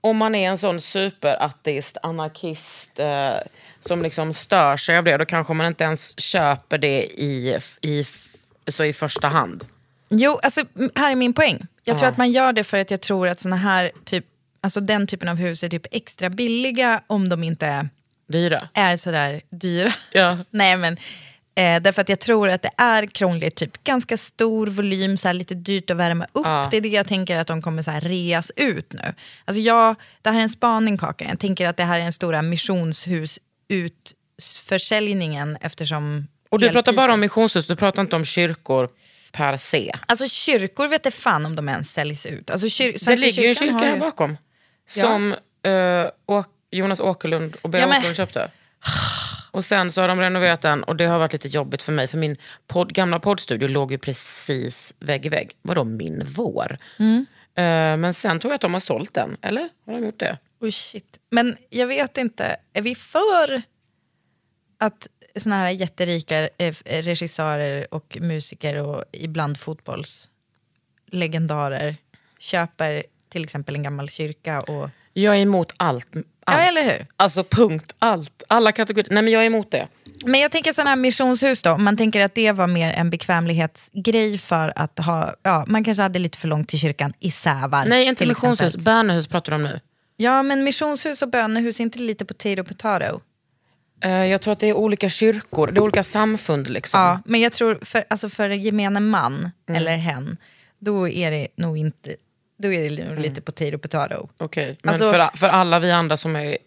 S1: om man är en sån superateist, anarkist eh, som liksom stör sig av det, då kanske man inte ens köper det i, i, så i första hand.
S2: Jo, alltså här är min poäng. Jag tror
S1: Ja.
S2: att man gör det för att jag tror att såna här typ, alltså den typen av hus är typ extra billiga om de inte
S1: Dyra.
S2: är sådär dyra.
S1: Ja. [laughs]
S2: Nej men, eh, därför att jag tror att det är krångligt, typ ganska stor volym, så här, lite dyrt att värma upp.
S1: Ja.
S2: Det är det jag tänker att de kommer så här reas ut nu. Alltså jag, det här är en spaning Kakan, jag tänker att det här är den stora missionshus utförsäljningen eftersom...
S1: Och du pratar bara om missionshus, du pratar inte om kyrkor per se.
S2: Alltså kyrkor vet inte fan om de ens säljs ut. Alltså, kyr-
S1: Det ligger ju en kyrka här bakom. Som eh, Åk- Jonas Åkerlund och Bea
S2: Ja, men-
S1: Åkerlund köpte. [sighs] [laughs] Och sen så har de renoverat den och det har varit lite jobbigt för mig för min podd, gamla poddstudio låg ju precis vägg i vägg. Vadå min vår?
S2: Mm.
S1: Eh, men sen tror jag att de har sålt den, eller? Har de gjort det?
S2: Oh shit. Men jag vet inte, är vi för att såna här jätterika eh, regissörer och musiker och ibland fotbollslegendarer köper till exempel en gammal kyrka och...
S1: Jag är emot allt. Allt.
S2: Ja, eller hur?
S1: Alltså punkt, allt. Alla kategorier. Nej men jag är emot det.
S2: Men jag tänker sådana här missionshus då, om man tänker att det var mer en bekvämlighetsgrej för att ha, ja, man kanske hade lite för långt till kyrkan i Sävar.
S1: Nej inte missionshus, bönehus pratar de om nu.
S2: Ja, men missionshus och bönehus, är inte lite potato potato?
S1: Eh, jag tror att det är olika kyrkor, det är olika samfund liksom.
S2: Ja, men jag tror för, alltså för gemene man
S1: Mm.
S2: eller hen, då är det nog inte, då är det nog lite potato potato.
S1: Okej, men
S2: Alltså-
S1: för, för alla vi andra som är...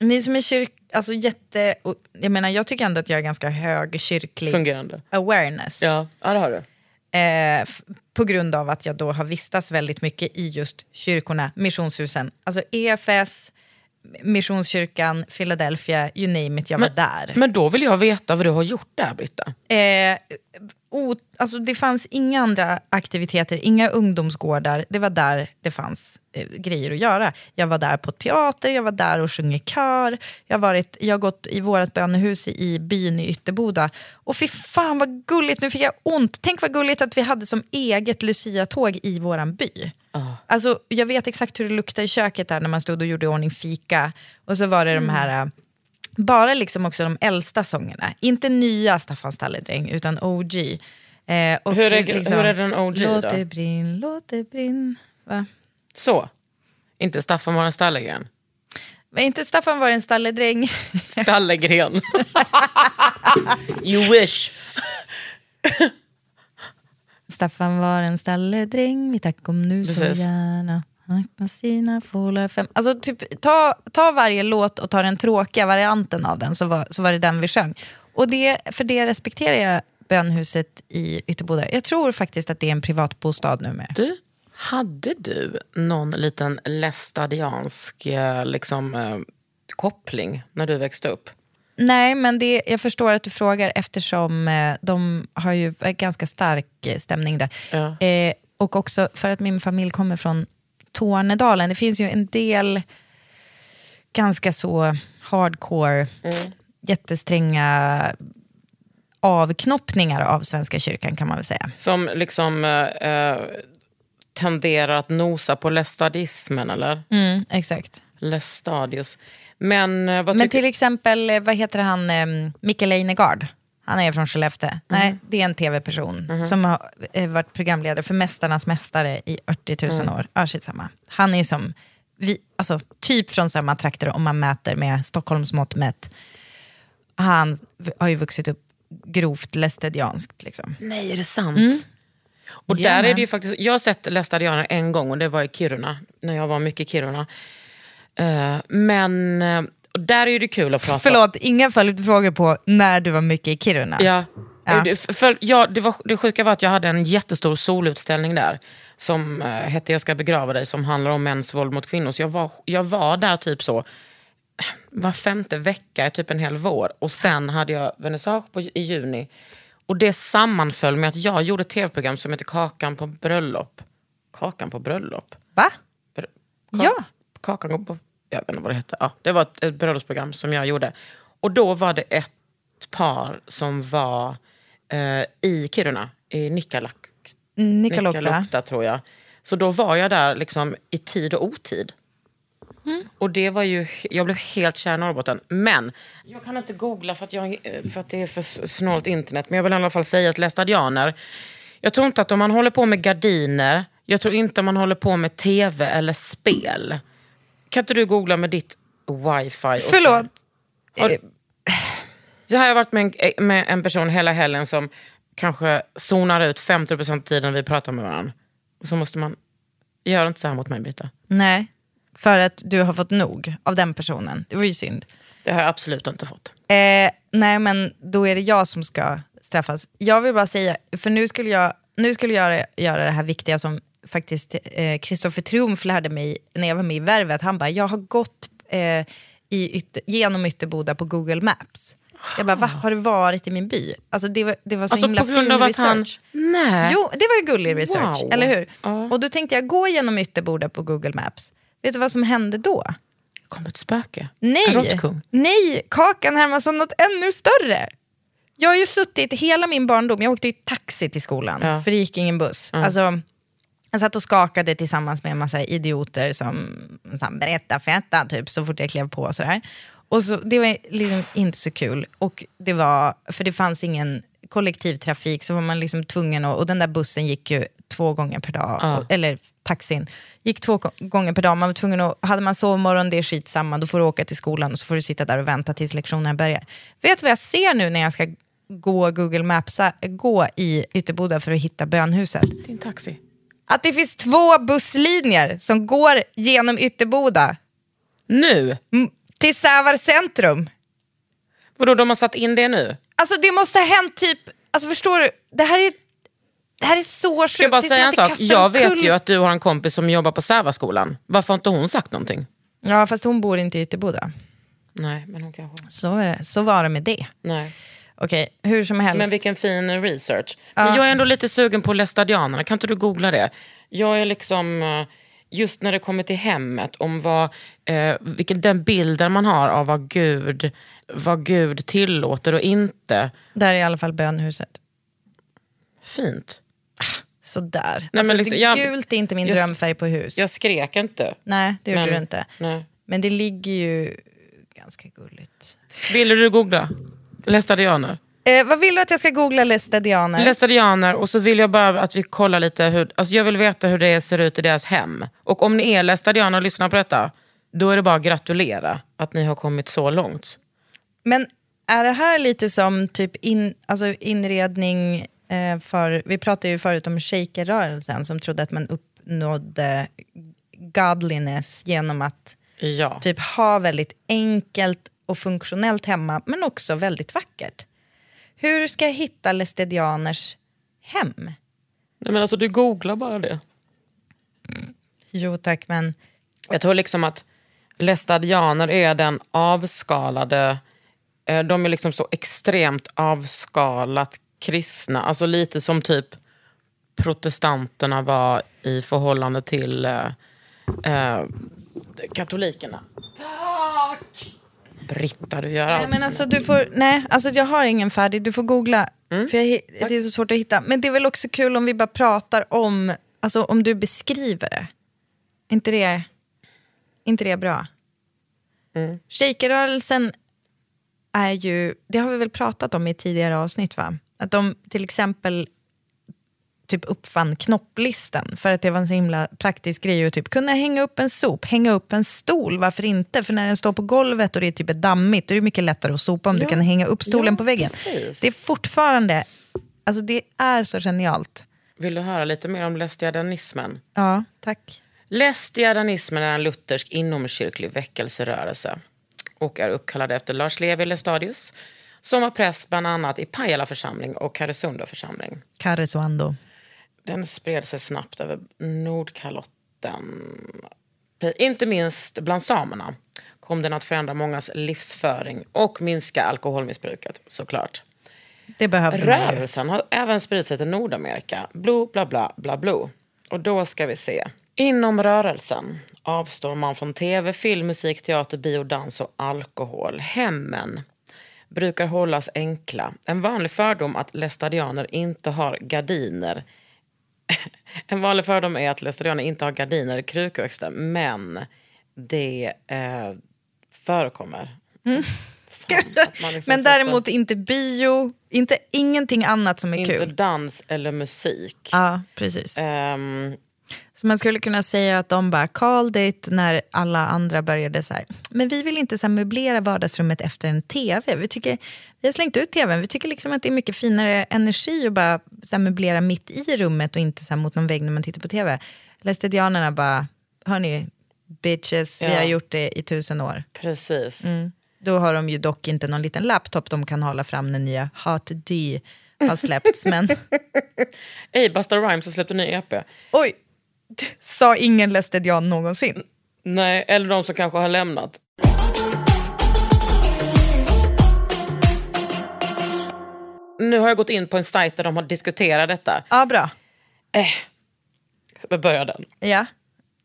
S2: Ni som är kyrk, alltså jätte, och, jag menar jag tycker ändå att jag har ganska hög kyrklig
S1: Fungerande.
S2: awareness.
S1: Ja, ja det har du.
S2: Eh, på grund av att jag då har vistats väldigt mycket i just kyrkorna, missionshusen. Alltså EFS, Missionskyrkan, Philadelphia, you name it, jag var där.
S1: Men då vill jag veta vad du har gjort där, Britta.
S2: Eh, o, alltså det fanns inga andra aktiviteter, inga ungdomsgårdar. Det var där det fanns eh, grejer att göra. Jag var där på teater, jag var där och sjöng i kör. Jag, varit, jag har gått i vårt bönehus i byn i Ytterboda. Och fy fan vad gulligt, nu fick jag ont. Tänk vad gulligt att vi hade som eget Lucia-tåg i våran by. Alltså, jag vet exakt hur det luktade i köket där när man stod och gjorde i ordning fika. Och så var det de här eh, bara liksom också de äldsta sångerna. Inte nya Staffan Stalledräng, utan OG. Eh, och
S1: Hur är- hur är den OG
S2: Låt
S1: då?
S2: det brinn, låt det brinn. Va?
S1: Så. Inte Staffan var en Stallegren.
S2: Men inte Staffan var en stalledräng. [laughs]
S1: Stallegren. [laughs] you wish.
S2: Staffan var en stalledräng, vi tack om nu så
S1: Precis.
S2: gärna. Akta sina fålar fem. Alltså typ, ta, ta varje låt och ta den tråkiga varianten av den, så var, så var det den vi sjöng. Och det, för det respekterar jag bönhuset i Ytterboda. Jag tror faktiskt att det är en privatbostad numera.
S1: Du, hade du någon liten lästadiansk eh, liksom, eh, koppling när du växte upp?
S2: Nej, men det, jag förstår att du frågar eftersom eh, de har ju ganska stark eh, stämning där.
S1: Ja.
S2: Eh, och också för att min familj kommer från Tornedalen. Det finns ju en del ganska så hardcore, jättestränga avknoppningar av Svenska kyrkan kan man väl säga.
S1: Som liksom eh, eh, tenderar att nosa på lästadismen, eller?
S2: Mm, exakt.
S1: Lästadius. Men eh,
S2: Men till exempel, eh, vad heter han, Micke Leijnegard. Han är från Skellefteå. Nej, det är en tv-person som har eh, varit programledare för Mästarnas mästare i 80 000 år. Ja, shit samma. Han är som, vi, alltså, typ från samma trakter om man mäter med Stockholms mått mätt. Han har ju vuxit upp grovt lästedianskt. Liksom.
S1: Nej, är det sant? Och där
S2: Jajamän.
S1: är det ju faktiskt, jag har sett lästadianer en gång och det var i Kiruna, när jag var mycket i Kiruna. Eh, men eh, och där är det kul att prata
S2: Förlåt, inga följdfrågor på när du var mycket i Kiruna.
S1: Ja.
S2: Ja.
S1: Det, för, ja, det, var, det sjuka var att jag hade en jättestor solutställning där som eh, hette Jag ska begrava dig, som handlar om mäns våld mot kvinnor. Så jag var, jag var där typ så var femte vecka, typ en hel vår. Och sen hade jag vernissage på, i juni. Och det sammanföll med att jag gjorde ett tv-program som heter Kakan på bröllop. Kakan på bröllop?
S2: Va?
S1: Br- Ka-
S2: Ja.
S1: Kakan på... Jag vet inte vad det hette. Ja, det var ett, ett bröllopsprogram som jag gjorde. Och då var det ett par som var eh, i Kiruna, i Nikkaluokta.
S2: Nikkaluokta.
S1: Nikkaluokta, tror jag. Så då var jag där liksom i tid och otid. Och det var ju, jag blev helt kär i Norrbotten. Men jag kan inte googla för att, jag, för att det är för snålt internet. Men jag vill i alla fall säga att lästadianer, jag tror inte att om man håller på med gardiner, jag tror inte om man håller på med tv eller spel. Kan inte du googla med ditt wifi? och
S2: Förlåt.
S1: Har, så här har jag varit med en, med en person hela helgen som kanske zonar ut 50% av tiden vi pratar med varandra. Och så måste man... Gör inte så här mot mig, Britta.
S2: Nej, för att du har fått nog av den personen. Det var ju synd.
S1: Det har jag absolut inte fått.
S2: Eh, nej, men då är det jag som ska straffas. Jag vill bara säga, för nu skulle jag, nu skulle jag göra, göra det här viktiga som faktiskt Kristoffer Triumf lärde mig när jag var med i Värvet. Han bara, jag har gått eh, i ytter, genom Ytterboda på Google Maps. Jag bara, va? Har du varit i min by? Alltså det var, det var så
S1: Alltså
S2: himla fin research.
S1: han... Nej.
S2: Jo, det var ju gullig research,
S1: Wow.
S2: eller hur?
S1: Ja.
S2: Och då tänkte jag gå genom Ytterboda på Google Maps. Vet du vad som hände då?
S1: kom ett spöke.
S2: Nej, nej, Kakan Hermansson något ännu större. Jag har ju suttit hela min barndom, jag åkte ju taxi till skolan,
S1: Ja.
S2: för det gick ingen buss. Alltså, jag satt och skakade tillsammans med en massa idioter som så här, berätta fetta typ, så fort jag klev på. Sådär. Och så, det var liksom inte så kul. Och det var, för det fanns ingen kollektivtrafik så var man liksom tvungen att, och den där bussen gick ju två gånger per dag,
S1: Ja.
S2: och, eller taxin gick två gå- gånger per dag. Man var tvungen att, hade man sovmorgon, det är skitsamma, då får du åka till skolan och så får du sitta där och vänta tills lektionerna börjar. Vet du vad jag ser nu när jag ska gå Google Maps, gå i Ytterboda för att hitta bönhuset?
S1: Din taxi.
S2: Att det finns två busslinjer som går genom Ytterboda
S1: Nu?
S2: till Sävar centrum.
S1: Vadå, de har satt in det nu?
S2: Alltså det måste ha hänt typ, alltså förstår du, det här är Det här är så sjukt.
S1: Ska jag bara säga en sak? Jag vet ju att du har en kompis som jobbar på Sävaskolan. Varför har inte hon sagt någonting?
S2: Ja, fast hon bor inte i Ytterboda.
S1: Nej, men hon kanske...
S2: Så, är det. så var det med det.
S1: Nej.
S2: Okej, hur som helst.
S1: Men vilken fin research. Men jag är ändå lite sugen på Lästadianerna, kan inte du googla det? Jag är liksom, eh, just när det kommer till hemmet, om vad, eh, vilken, den bilden man har av vad Gud, vad Gud tillåter och inte.
S2: Där är i alla fall bönhuset.
S1: Fint.
S2: Sådär.
S1: Nej,
S2: alltså,
S1: men liksom, jag-
S2: gult är inte min
S1: jag-
S2: drömfärg på hus.
S1: Jag skrek inte.
S2: Nej, det gjorde
S1: Men-
S2: du inte.
S1: Nej.
S2: Men det ligger ju ganska gulligt.
S1: Vill du googla? Lästadianer.
S2: Eh, vad vill du att jag ska googla lästadianer?
S1: Lästadianer och så vill jag bara att vi kollar lite hur, alltså jag vill veta hur det ser ut i deras hem. Och om ni är lästadianer och lyssnar på detta, då är det bara att gratulera att ni har kommit så långt.
S2: Men är det här lite som typ in, alltså inredning eh, för... Vi pratade ju förut om shakerrörelsen som trodde att man uppnådde godliness genom att
S1: Ja.
S2: typ ha väldigt enkelt och funktionellt hemma, men också väldigt vackert. Hur ska jag hitta lästadianers hem?
S1: Nej, men alltså du googlar bara det.
S2: Jo tack, men
S1: Jag tror liksom att lästadianer är den avskalade, eh, de är liksom så extremt avskalat kristna. Alltså lite som typ protestanterna var i förhållande till eh, eh, katolikerna. Tack! Britta, du gör
S2: Nej,
S1: allt.
S2: men alltså, du får, nej, alltså jag har ingen färdig, du får googla. För jag, det är så svårt att hitta. Men det är väl också kul om vi bara pratar om, alltså om du beskriver det. inte det, inte det bra?
S1: Mm.
S2: Shakerrörelsen är ju, det har vi väl pratat om i tidigare avsnitt va? Att de till exempel typ uppfann knopplistan för att det var en så himla praktisk grej att typ kunna hänga upp en sop, hänga upp en stol, varför inte? För när den står på golvet och det är typ dammigt, då är det mycket lättare att sopa om du
S1: Ja,
S2: kan hänga upp stolen
S1: ja,
S2: på väggen.
S1: precis.
S2: Det är fortfarande, alltså det är så genialt.
S1: Vill du höra lite mer om lästiadanismen?
S2: Ja, tack.
S1: Lästiadanismen är en luthersk inomkyrklig väckelserörelse och är uppkallad efter Lars Levi Lestadius som var präst bland annat i Pajala församling och Karesundo församling.
S2: Karesuando.
S1: Den spred sig snabbt över Nordkalotten. Inte minst bland samerna kom den att förändra mångas livsföring och minska alkoholmissbruket såklart.
S2: Det behövde.
S1: Rörelsen har även spridit sig till Nordamerika. Blo, bla, bla, bla, blo. Och då ska vi se. Inom rörelsen avstår man från tv, film, musik, teater, bio, dans och alkohol. Hemmen brukar hållas enkla. En vanlig fördom att lästadianer inte har gardiner. [laughs] En vanlig fördom är att lästadianer inte har gardiner i krukväxter, men det eh, förekommer. [laughs] Fan, att man liksom
S2: Men däremot inte bio, inte ingenting annat som är
S1: inte
S2: kul.
S1: dans eller musik.
S2: Ja, precis.
S1: Ehm,
S2: Så man skulle kunna säga att de bara called it när alla andra började så här. Men vi vill inte så möblera vardagsrummet efter en tv. Vi, tycker, vi har slängt ut tvn. Vi tycker liksom att det är mycket finare energi att bara så här möblera mitt i rummet och inte så här mot någon vägg när man tittar på tv. Lästadianerna bara, hörni, bitches, vi
S1: Ja.
S2: har gjort det i tusen år.
S1: precis.
S2: Då har de ju dock inte någon liten laptop de kan hålla fram när nya Hot D har släppts. [laughs] men
S1: Ey, Busta Rhymes har släppt en ny EP.
S2: oj, sa ingen lästadian någonsin.
S1: Nej, eller de som kanske har lämnat. Nu har jag gått in på en sajt där de har diskuterat detta.
S2: Ja, bra.
S1: Vad börjar den?
S2: Ja.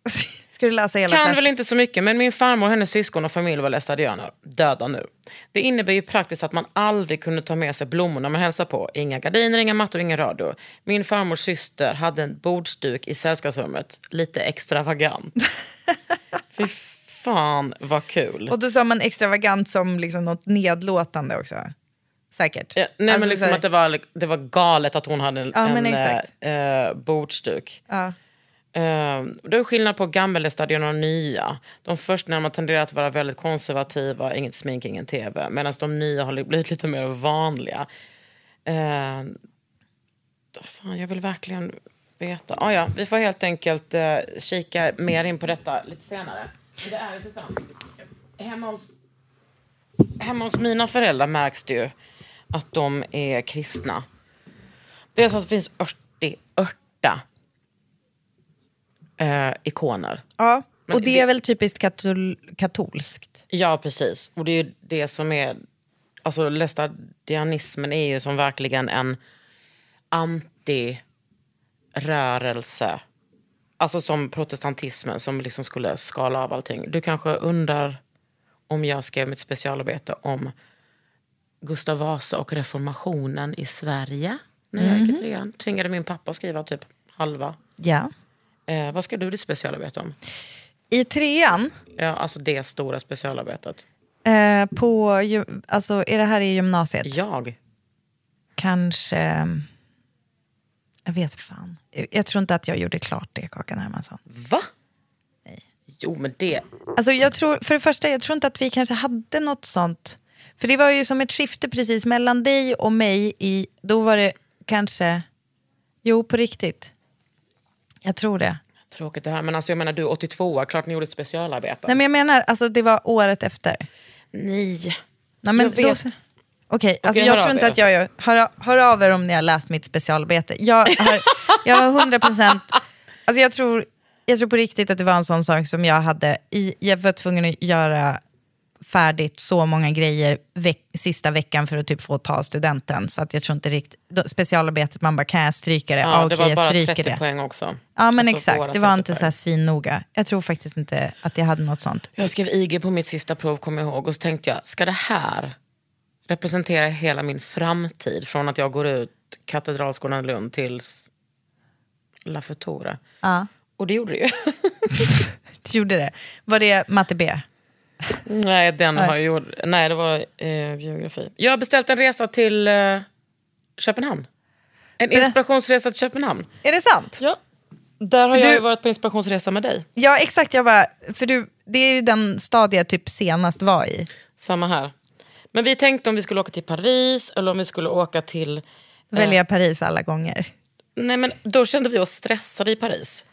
S2: [laughs] Ska du läsa hela
S1: Kan
S2: färs-
S1: väl inte så mycket, men min farmor, hennes syskon och familj var lästadianer. Döda nu. Det innebär ju praktiskt att man aldrig kunde ta med sig blommor när man hälsar på. Inga gardiner, inga mattor, ingen radio. Min farmors syster hade en bordsduk i sällskapsrummet. Lite extravagant. [laughs] Fy fan vad kul.
S2: Och då sa man extravagant som liksom något nedlåtande också. Säkert.
S1: Ja, nej
S2: Alltså
S1: men liksom att det var, det var galet att hon hade en,
S2: Ja,
S1: en eh, eh, bordsduk.
S2: Ja.
S1: Uh, det är skillnad på gammellästadion och nya. De man tenderar att vara väldigt konservativa, inget smink, ingen tv. Medan de nya har blivit lite mer vanliga. Uh, fan, jag vill verkligen veta. Ah, ja, vi får helt enkelt uh, kika mer in på detta lite senare. Det är intressant. Hemma hos, hemma hos mina föräldrar märks det ju att de är kristna. Dels att det finns ört- örta eh, ikoner.
S2: Ja,
S1: Men
S2: och det,
S1: det-
S2: är väl typiskt katol katolskt.
S1: Ja, precis. Och det är det som är... Alltså lästadianismen är ju som verkligen en antirörelse. Alltså som protestantismen som liksom skulle skala av allting. Du kanske undrar om jag skrev mitt specialarbete om Gustav Vasa och reformationen i Sverige när jag gick i trean. Tvingade min pappa att skriva typ halva.
S2: Ja.
S1: Eh, vad ska du ditt specialarbete om?
S2: I trean,
S1: Ja, alltså det stora specialarbetet.
S2: eh, på, ju- alltså, är det här i gymnasiet?
S1: Jag?
S2: Kanske... Jag vet fan. Jag tror inte att jag gjorde klart det, Kakan Hermansson.
S1: Va? Jo, men det...
S2: Alltså jag tror, för det första, jag tror inte att vi kanske hade något sånt. För det var ju som ett skifte precis mellan dig och mig. I, då var det kanske... Jo, på riktigt. Jag tror det.
S1: Tråkigt det här. Men alltså jag menar, du är 82 klart ni gjorde ett specialarbete.
S2: Nej, men jag menar, alltså det var året efter.
S1: Nej.
S2: Nej, men
S1: Jag vet.
S2: Då, Okej, alltså
S1: hör
S2: jag tror inte att jag gör... Hör, hör av er om ni har läst mitt specialarbete. Jag har, [laughs] jag har 100 procent... Alltså jag tror, jag tror på riktigt att det var en sån sak som jag hade... I, jag var tvungen att göra färdigt så många grejer veck, sista veckan för att typ få ta studenten. Så att jag tror inte riktigt... då- Specialarbetet, man bara, kan jag stryka det?
S1: Ja,
S2: Ja,
S1: det
S2: okej,
S1: var bara
S2: stryker
S1: 30
S2: det.
S1: poäng också.
S2: Ja, men
S1: Alltså,
S2: exakt. Det var
S1: 30
S2: inte så här svinnoga. Jag tror faktiskt inte att jag hade något sånt.
S1: Jag skrev IG på mitt sista prov, kommer jag ihåg. Och så tänkte jag, ska det här representera hela min framtid? Från att jag går ut Katedralskolan Lund till La Futura.
S2: Ja,
S1: Och det gjorde det ju. [laughs]
S2: du gjorde det. Var det matte B?
S1: Nej, den har jag gjort. Nej, det var eh, geografi. Jag har beställt en resa till eh, Köpenhamn. En inspirationsresa till Köpenhamn.
S2: Är det sant?
S1: Ja. Där har
S2: För
S1: jag
S2: du-
S1: varit på inspirationsresa med dig.
S2: Ja, exakt. Jag bara, för du, det är ju den stad jag typ senast var i.
S1: Samma här. Men vi tänkte om vi skulle åka till Paris eller om vi skulle åka till...
S2: Välja Paris alla gånger.
S1: Nej men då kände vi oss stressade i Paris.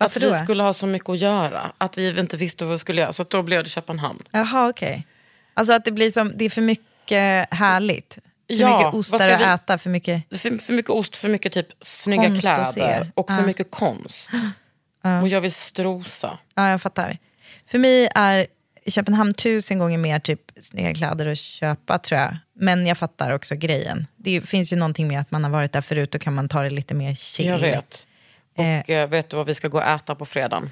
S2: Varför
S1: att vi
S2: då?
S1: skulle ha så mycket att göra. Att vi inte visste vad vi skulle göra. Så då blev det Köpenhamn.
S2: Jaha, okej. Alltså att det blir som, det är för mycket härligt. För
S1: Ja,
S2: mycket ostar att äta, för mycket...
S1: För, för mycket ost, för mycket typ snygga
S2: Konst
S1: kläder. Och för
S2: Ja.
S1: mycket konst. [gasps] Och jag vill strosa.
S2: Ja, jag fattar. För mig är Köpenhamn tusen gånger mer typ snygga kläder att köpa, tror jag. Men jag fattar också grejen. Det finns ju någonting med att man har varit där förut, då kan man ta det lite mer chill.
S1: Jag vet. Och eh, vet du vad vi ska gå och äta på fredagen?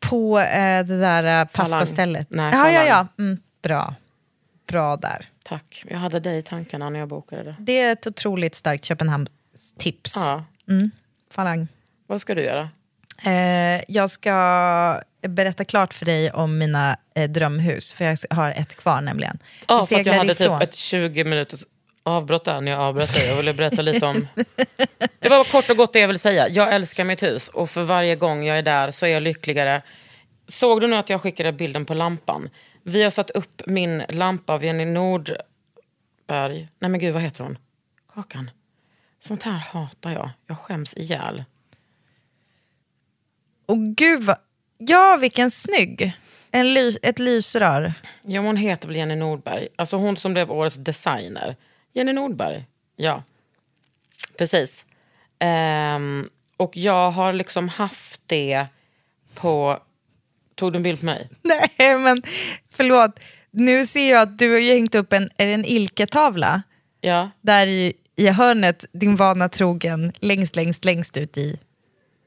S2: På eh, det där eh, pastastället.
S1: Nej,
S2: ja, ja, ja. Mm, bra. Bra där.
S1: Tack. Jag hade dig i tankarna när jag bokade det.
S2: Det är ett otroligt starkt Köpenhamns-tips.
S1: Ja.
S2: Falang.
S1: Vad ska du göra?
S2: Eh, jag ska berätta klart för dig om mina eh, drömhus, för jag har ett kvar nämligen.
S1: Ja,
S2: Vi
S1: för att jag hade
S2: ifrån.
S1: typ ett 20 minuters avbrott där när jag avbröt dig. Jag ville berätta lite om... Det var kort och gott det jag vill säga. Jag älskar mitt hus och för varje gång jag är där så är jag lyckligare. Såg du nu att jag skickade bilden på lampan? Vi har satt upp min lampa av Jenny Nordberg. Nej men gud, vad heter hon? Kakan. Sånt här hatar jag. Jag skäms ihjäl.
S2: Och gud vad... Ja, vilken snygg! En ly, ett lysrör.
S1: Ja, hon heter väl Jenny Nordberg. Alltså hon som blev årets designer. Jenny Nordberg, ja. Precis. Ehm, och jag har liksom haft det på... Tog du en bild på mig? [laughs]
S2: Nej, men förlåt. Nu ser jag att du har ju hängt upp en, är det en ilketavla
S1: Ja.
S2: där i, i hörnet, din vana trogen, längst, längst, längst ut i,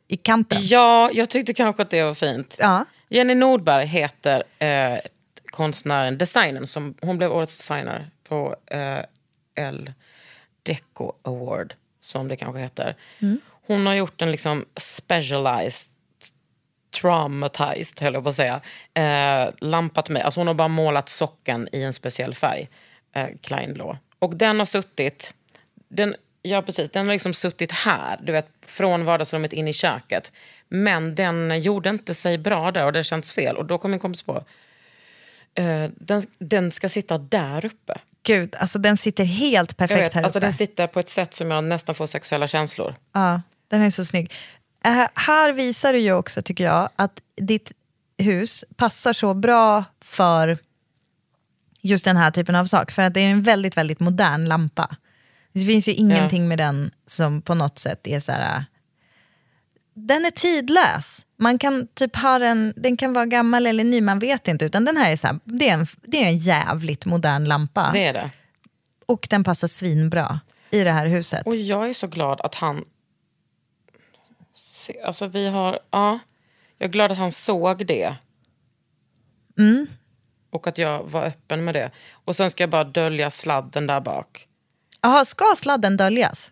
S2: i kanten.
S1: Ja, jag tyckte kanske att det var fint.
S2: Ja.
S1: Jenny Nordberg heter eh, konstnären, designern. Som, hon blev årets designer på eh, L Deco Award, som det kanske heter. Hon har gjort en liksom specialized traumatized, höll jag på att säga, eh, lampa till mig. Alltså hon har bara målat socken i en speciell färg, eh, kleinblå. Och den har suttit, den, ja precis, den har liksom suttit här, du vet, från vardagsrummet in i köket. Men den gjorde inte sig bra där och det känns fel. Och då kom min kompis på, eh, den, den ska sitta där uppe.
S2: Gud, alltså den sitter helt perfekt
S1: vet,
S2: här
S1: alltså
S2: uppe.
S1: den sitter på ett sätt som jag nästan får sexuella känslor.
S2: Ja, den är så snygg. Äh, här visar du ju också, tycker jag, att ditt hus passar så bra för just den här typen av sak. För att det är en väldigt, väldigt modern lampa. Det finns ju ingenting med den som på något sätt är så här... Den är tidlös. Man kan typ ha den, den kan vara gammal eller ny, man vet inte. Utan den här är så här, det är en, det är en jävligt modern lampa.
S1: Det är det.
S2: Och den passar svinbra i det här huset.
S1: Och jag är så glad att han... Alltså vi har... Ja, jag är glad att han såg det.
S2: Mm.
S1: Och att jag var öppen med det. Och sen ska jag bara dölja sladden där bak.
S2: Jaha, ska sladden döljas?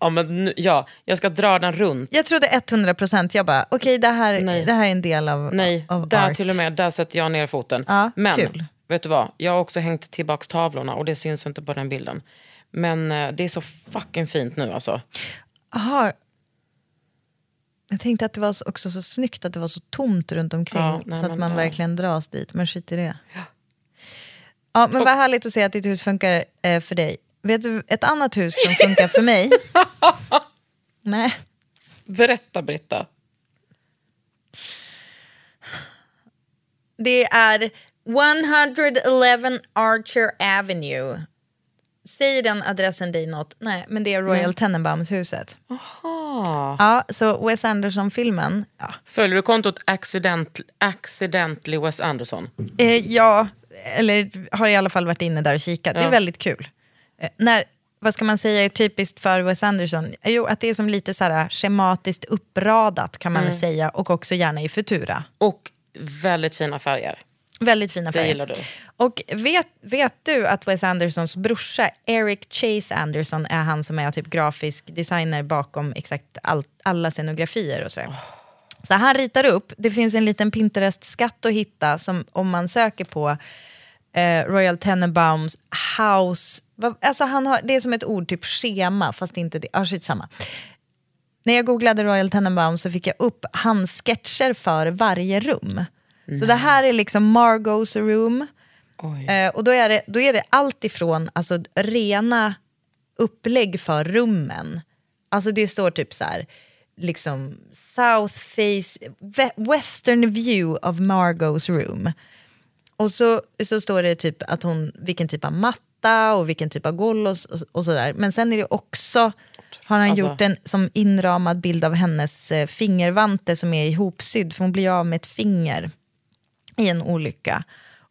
S1: Ja, men nu, ja, jag ska dra den runt.
S2: Jag trodde 100 procent. Jag bara, okej det, här,
S1: Nej.
S2: det här är en del av,
S1: Nej,
S2: av
S1: där
S2: art.
S1: till och med, där sätter jag ner foten.
S2: Ja,
S1: Men,
S2: kul.
S1: vet du vad? Jag har också hängt tillbaks tavlorna och det syns inte på den bilden. Men eh, det är så fucking fint nu alltså.
S2: Aha. Jag tänkte att det var så- också så snyggt att det var så tomt runt omkring.
S1: Ja, nej,
S2: så att
S1: men,
S2: man
S1: ja.
S2: verkligen dras dit. Men skit i det. Ja, men vad härligt att se att ditt hus funkar eh, för dig. Vet du ett annat hus som funkar för mig? [laughs] Nej.
S1: Berätta Britta.
S2: Det är 111 Archer Avenue. Säger den adressen dig något? Nej, men det är Royal Tenenbaums-huset.
S1: Ah.
S2: Ja, så Wes Anderson-filmen. Ja.
S1: Följer du kontot accident, Accidentally Wes Anderson?
S2: Eh, ja, eller har i alla fall varit inne där och kikat. Det är
S1: Ja.
S2: väldigt kul. Eh, när, vad ska man säga är typiskt för Wes Anderson? Eh, Jo, att det är som lite så här schematiskt uppradat kan man
S1: Mm.
S2: väl säga. Och också gärna i Futura.
S1: Och väldigt fina färger.
S2: Väldigt fina
S1: Det
S2: färger.
S1: gillar du.
S2: Och vet, vet du att Wes Andersons brorsa Eric Chase Anderson är han som är typ grafisk designer bakom exakt all, alla scenografier och sådär. Så han ritar upp, det finns en liten Pinterest-skatt att hitta som om man söker på eh, Royal Tenenbaums house, vad, alltså han har, det är som ett ord, typ schema, fast inte det, ah, skitsamma. När jag googlade Royal Tenenbaum så fick jag upp hans sketcher för varje rum. Så det här är liksom Margaux room. Eh, och då är, det, då är det allt ifrån alltså, rena upplägg för rummen. Alltså det står typ så här, liksom South face, western view of Margaux room. Och så, så står det typ att hon, vilken typ av matta och vilken typ av golv och, och, och sådär. Men sen är det också, har han
S1: Alltså-
S2: gjort en som inramad bild av hennes eh, fingervante som är ihopsydd, för hon blir av med ett finger i en olycka.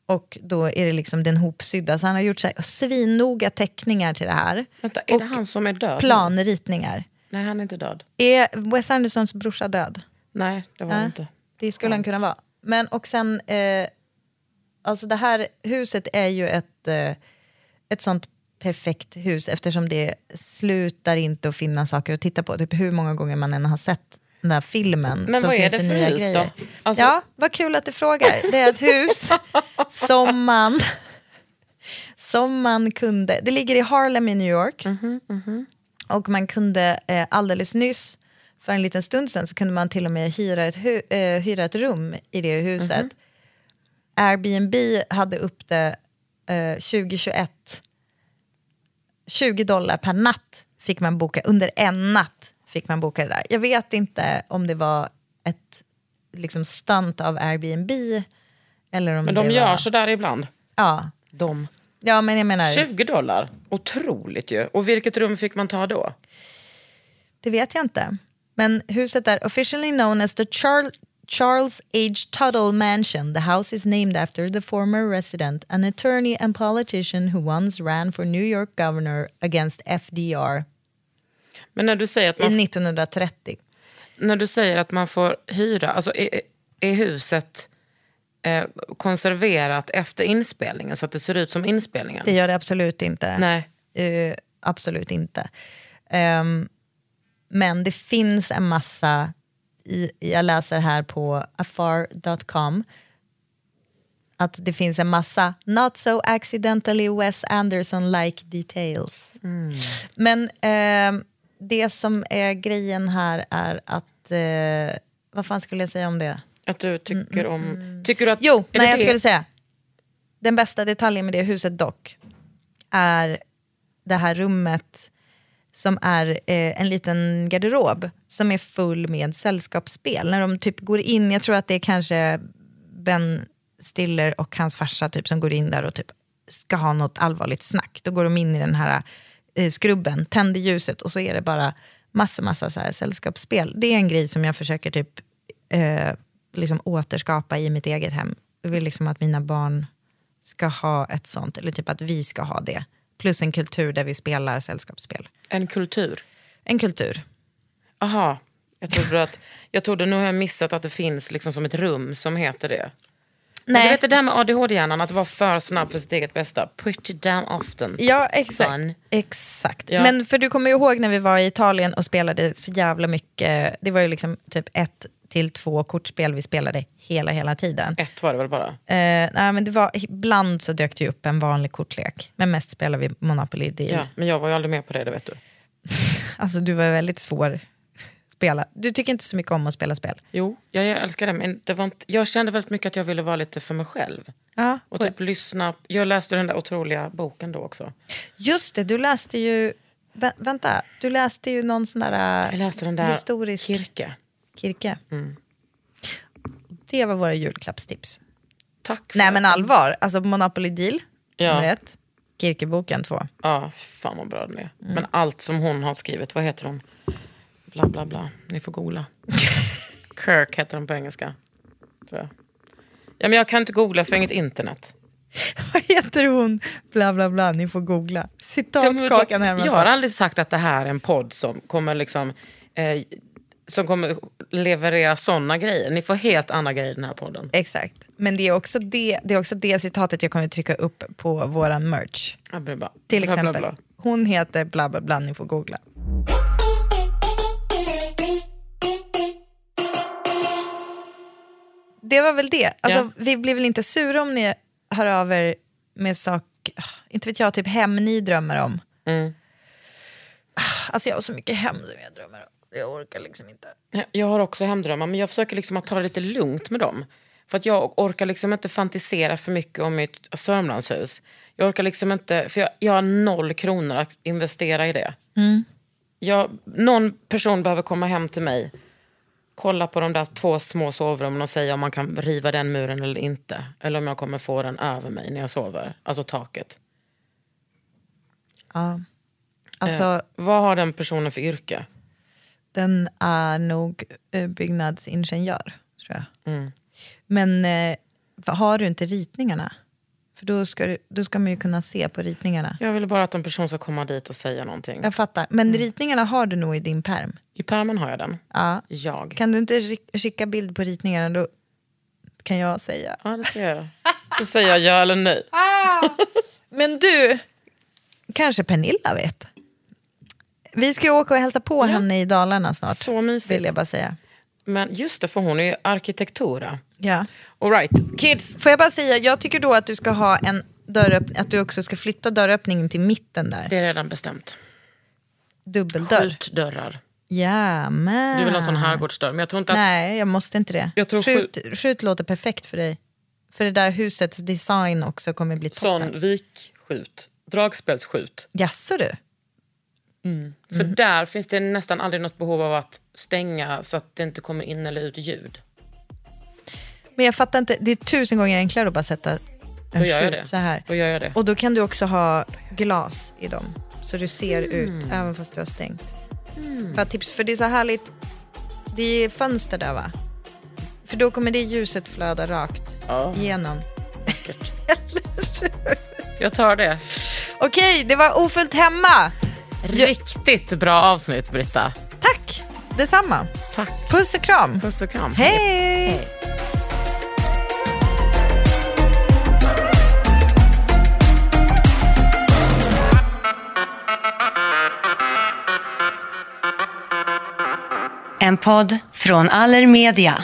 S2: Och då är det liksom den hopsydda. Så han har gjort så här, svinnoga teckningar till det här.
S1: Vänta, är det han som är död?
S2: Planritningar.
S1: Nej, han är inte död.
S2: Är Wes Andersons brorsa död?
S1: Nej, det var det
S2: Nej,
S1: inte.
S2: Det skulle han kunna vara. Men och sen, eh, alltså det här huset är ju ett, eh, ett sånt perfekt hus eftersom det slutar inte att finnas saker att titta på. Typ hur många gånger man än har sett den här filmen
S1: Men
S2: så finns
S1: det
S2: det, nya
S1: hus
S2: grejer.
S1: Alltså-
S2: Ja, vad kul att du frågar. Det är ett hus [laughs] som man, som man kunde... Det ligger i Harlem i New York.
S1: Mhm,
S2: Och man kunde eh, alldeles nyss, för en liten stund sedan, så kunde man till och med hyra ett, hu- eh, hyra ett rum i det huset. Airbnb hade upp det eh, 2021. 20 dollar per natt fick man boka, under en natt fick man boka det där. Jag vet inte om det var ett liksom stunt av Airbnb eller om
S1: Men de
S2: det
S1: gör
S2: var...
S1: så där ibland.
S2: Ja.
S1: De.
S2: ja, men jag menar,
S1: 20 dollar. Otroligt ju. Och vilket rum fick man ta då?
S2: det vet jag inte. Men huset är officially known as the Char- Charles H. Tuttle Mansion. The house is named after the former resident, an attorney and politician who once ran for New York governor against FDR
S1: Men när du säger att
S2: i
S1: man,
S2: 1930.
S1: när du säger att man får hyra, alltså är, är huset eh, konserverat efter inspelningen så att det ser ut som inspelningen?
S2: Det gör det absolut inte.
S1: Nej.
S2: Eh, absolut inte. Ehm, men det finns en massa, i, jag läser här på afar.com, att det finns en massa not so accidentally Wes Anderson-like details. Men ehm, det som är grejen här är att, eh, vad fan skulle jag säga om det?
S1: Att du tycker om... Tycker du att,
S2: Jo, nej jag skulle säga. Den bästa detaljen med det huset dock är det här rummet som är eh, en liten garderob som är full med sällskapsspel. När de typ går in, jag tror att det är kanske Ben Stiller och hans farsa typ som går in där och typ ska ha något allvarligt snack. Då går de in i den här eh, skrubben, tänder ljuset och så är det bara massa, massa så här sällskapsspel. Det är en grej som jag försöker typ eh, liksom återskapa i mitt eget hem. Jag vill liksom att mina barn ska ha ett sånt, eller typ att vi ska ha det. Plus en kultur där vi spelar sällskapsspel.
S1: En kultur?
S2: En kultur.
S1: Aha, jag trodde att, jag trodde, nu har jag missat att det finns liksom som ett rum som heter det.
S2: Nej.
S1: Du vet det där med ADHD-hjärnan, att vara för snabb för sitt eget bästa. Pretty damn often.
S2: Ja, exakt.
S1: son.
S2: exakt.
S1: Ja.
S2: Men för du kommer ju ihåg när vi var i Italien och spelade så jävla mycket. Det var ju liksom typ ett till två kortspel vi spelade hela, hela tiden.
S1: Ett var det väl bara?
S2: Eh, nej, men det var, ibland så dök det upp en vanlig kortlek. Men mest spelade vi Monopoly Deal.
S1: Ja, men jag var ju aldrig med på det, det vet du. [laughs]
S2: Alltså du var väldigt svår spela. Du tycker inte så mycket om att spela spel.
S1: Jo, jag, jag älskar det. Men det var inte, jag kände väldigt mycket att jag ville vara lite för mig själv.
S2: Ja,
S1: Och typ lyssna. Jag läste den där otroliga boken då också.
S2: Just det, du läste ju... Vä vänta, du läste ju någon sån där...
S1: Jag läste den där
S2: Historisk...
S1: Kirke.
S2: Kirke.
S1: Mm.
S2: Det var våra julklappstips.
S1: Tack för
S2: Nej men allvar, alltså Monopoly Deal,
S1: Ja.
S2: nummer ett. Kirkeboken två.
S1: Ja, fan vad bra den är.
S2: Mm.
S1: Men allt som hon har skrivit, vad heter hon? Bla bla bla. Ni får googla. [laughs] Kirk heter hon på engelska. Tror jag. Ja, men jag kan inte googla för jag har inget internet.
S2: Vad heter hon? Bla bla bla, ni får googla. Citat Kakan Hermansson.
S1: Jag har aldrig sagt att det här är en podd som kommer liksom eh, som kommer leverera såna grejer. Ni får helt andra grejer i den här podden.
S2: Exakt. Men det är, också det, det är också det citatet jag kommer trycka upp på våran merch.
S1: Bara,
S2: Till
S1: bla, bla,
S2: exempel.
S1: bla.
S2: Hon heter bla bla bla, ni får googla. Det var väl det. Alltså,
S1: Ja.
S2: Vi blir väl inte sura om ni hör av er med saker, inte vet jag, typ hem ni drömmer om.
S1: Mm.
S2: Alltså jag har så mycket hem som jag drömmer om. Jag orkar liksom inte.
S1: Jag har också hemdrömmar, men jag försöker liksom att ta det lite lugnt med dem. För att jag orkar liksom inte fantisera för mycket om mitt Sörmlandshus. Jag orkar liksom inte, för jag, jag har noll kronor att investera i det. Jag, någon person behöver komma hem till mig, kolla på de där två små sovrummen och säga om man kan riva den muren eller inte. Eller om jag kommer få den över mig när jag sover. Alltså taket.
S2: Ja. Alltså,
S1: Eh, vad har den personen för yrke?
S2: Den är nog eh, byggnadsingenjör, tror jag.
S1: Mm.
S2: Men eh, har du inte ritningarna? För då ska, du, då ska man ju kunna se på ritningarna.
S1: Jag vill bara att en person ska komma dit och säga någonting.
S2: Jag fattar. Men ritningarna har du nog i din perm.
S1: I pärmen har jag den.
S2: Ja.
S1: Jag.
S2: Kan du inte skicka bild på ritningarna? Då kan jag säga.
S1: Ja, det ska jag göra. Då säger jag ja eller nej. [laughs]
S2: Men du, kanske Pernilla vet. Vi ska ju åka och hälsa på henne i Dalarna snart.
S1: Så mysigt.
S2: Vill jag bara säga.
S1: Men just det, för hon är ju arkitektura.
S2: Ja.
S1: All right, kids.
S2: Får jag bara säga, jag tycker då att du ska ha en dörröppning, att du också ska flytta dörröppningen till mitten där.
S1: Det är redan bestämt.
S2: Dubbeldörr.
S1: Skjutdörrar.
S2: Ja, men.
S1: Du vill ha en sån herrgårdsdörr, men jag tror inte att...
S2: Nej, jag måste inte det.
S1: Jag tror
S2: skjut, skjut låter perfekt för dig. För det där husets design också kommer bli toppen.
S1: Sån vikskjut. Dragspelsskjut.
S2: Jaså du?
S1: För där finns det nästan aldrig något behov av att stänga så att det inte kommer in eller ut ljud.
S2: Men jag fattar inte, det är tusen gånger enklare att bara sätta en
S1: det.
S2: så här.
S1: Då gör jag det.
S2: Och då kan du också ha glas i dem. Så du ser ut
S1: Mm.
S2: även fast du har stängt. Bara tips, för det är så härligt. Det är fönster där va? För då kommer det ljuset flöda rakt
S1: Ja.
S2: igenom. [laughs]
S1: Jag tar det.
S2: Okej, det var ofullt hemma.
S1: Riktigt bra avsnitt, Britta.
S2: Tack, detsamma.
S1: Tack.
S2: Puss och kram.
S1: Puss och kram.
S2: Hej!
S4: En podd från Allermedia.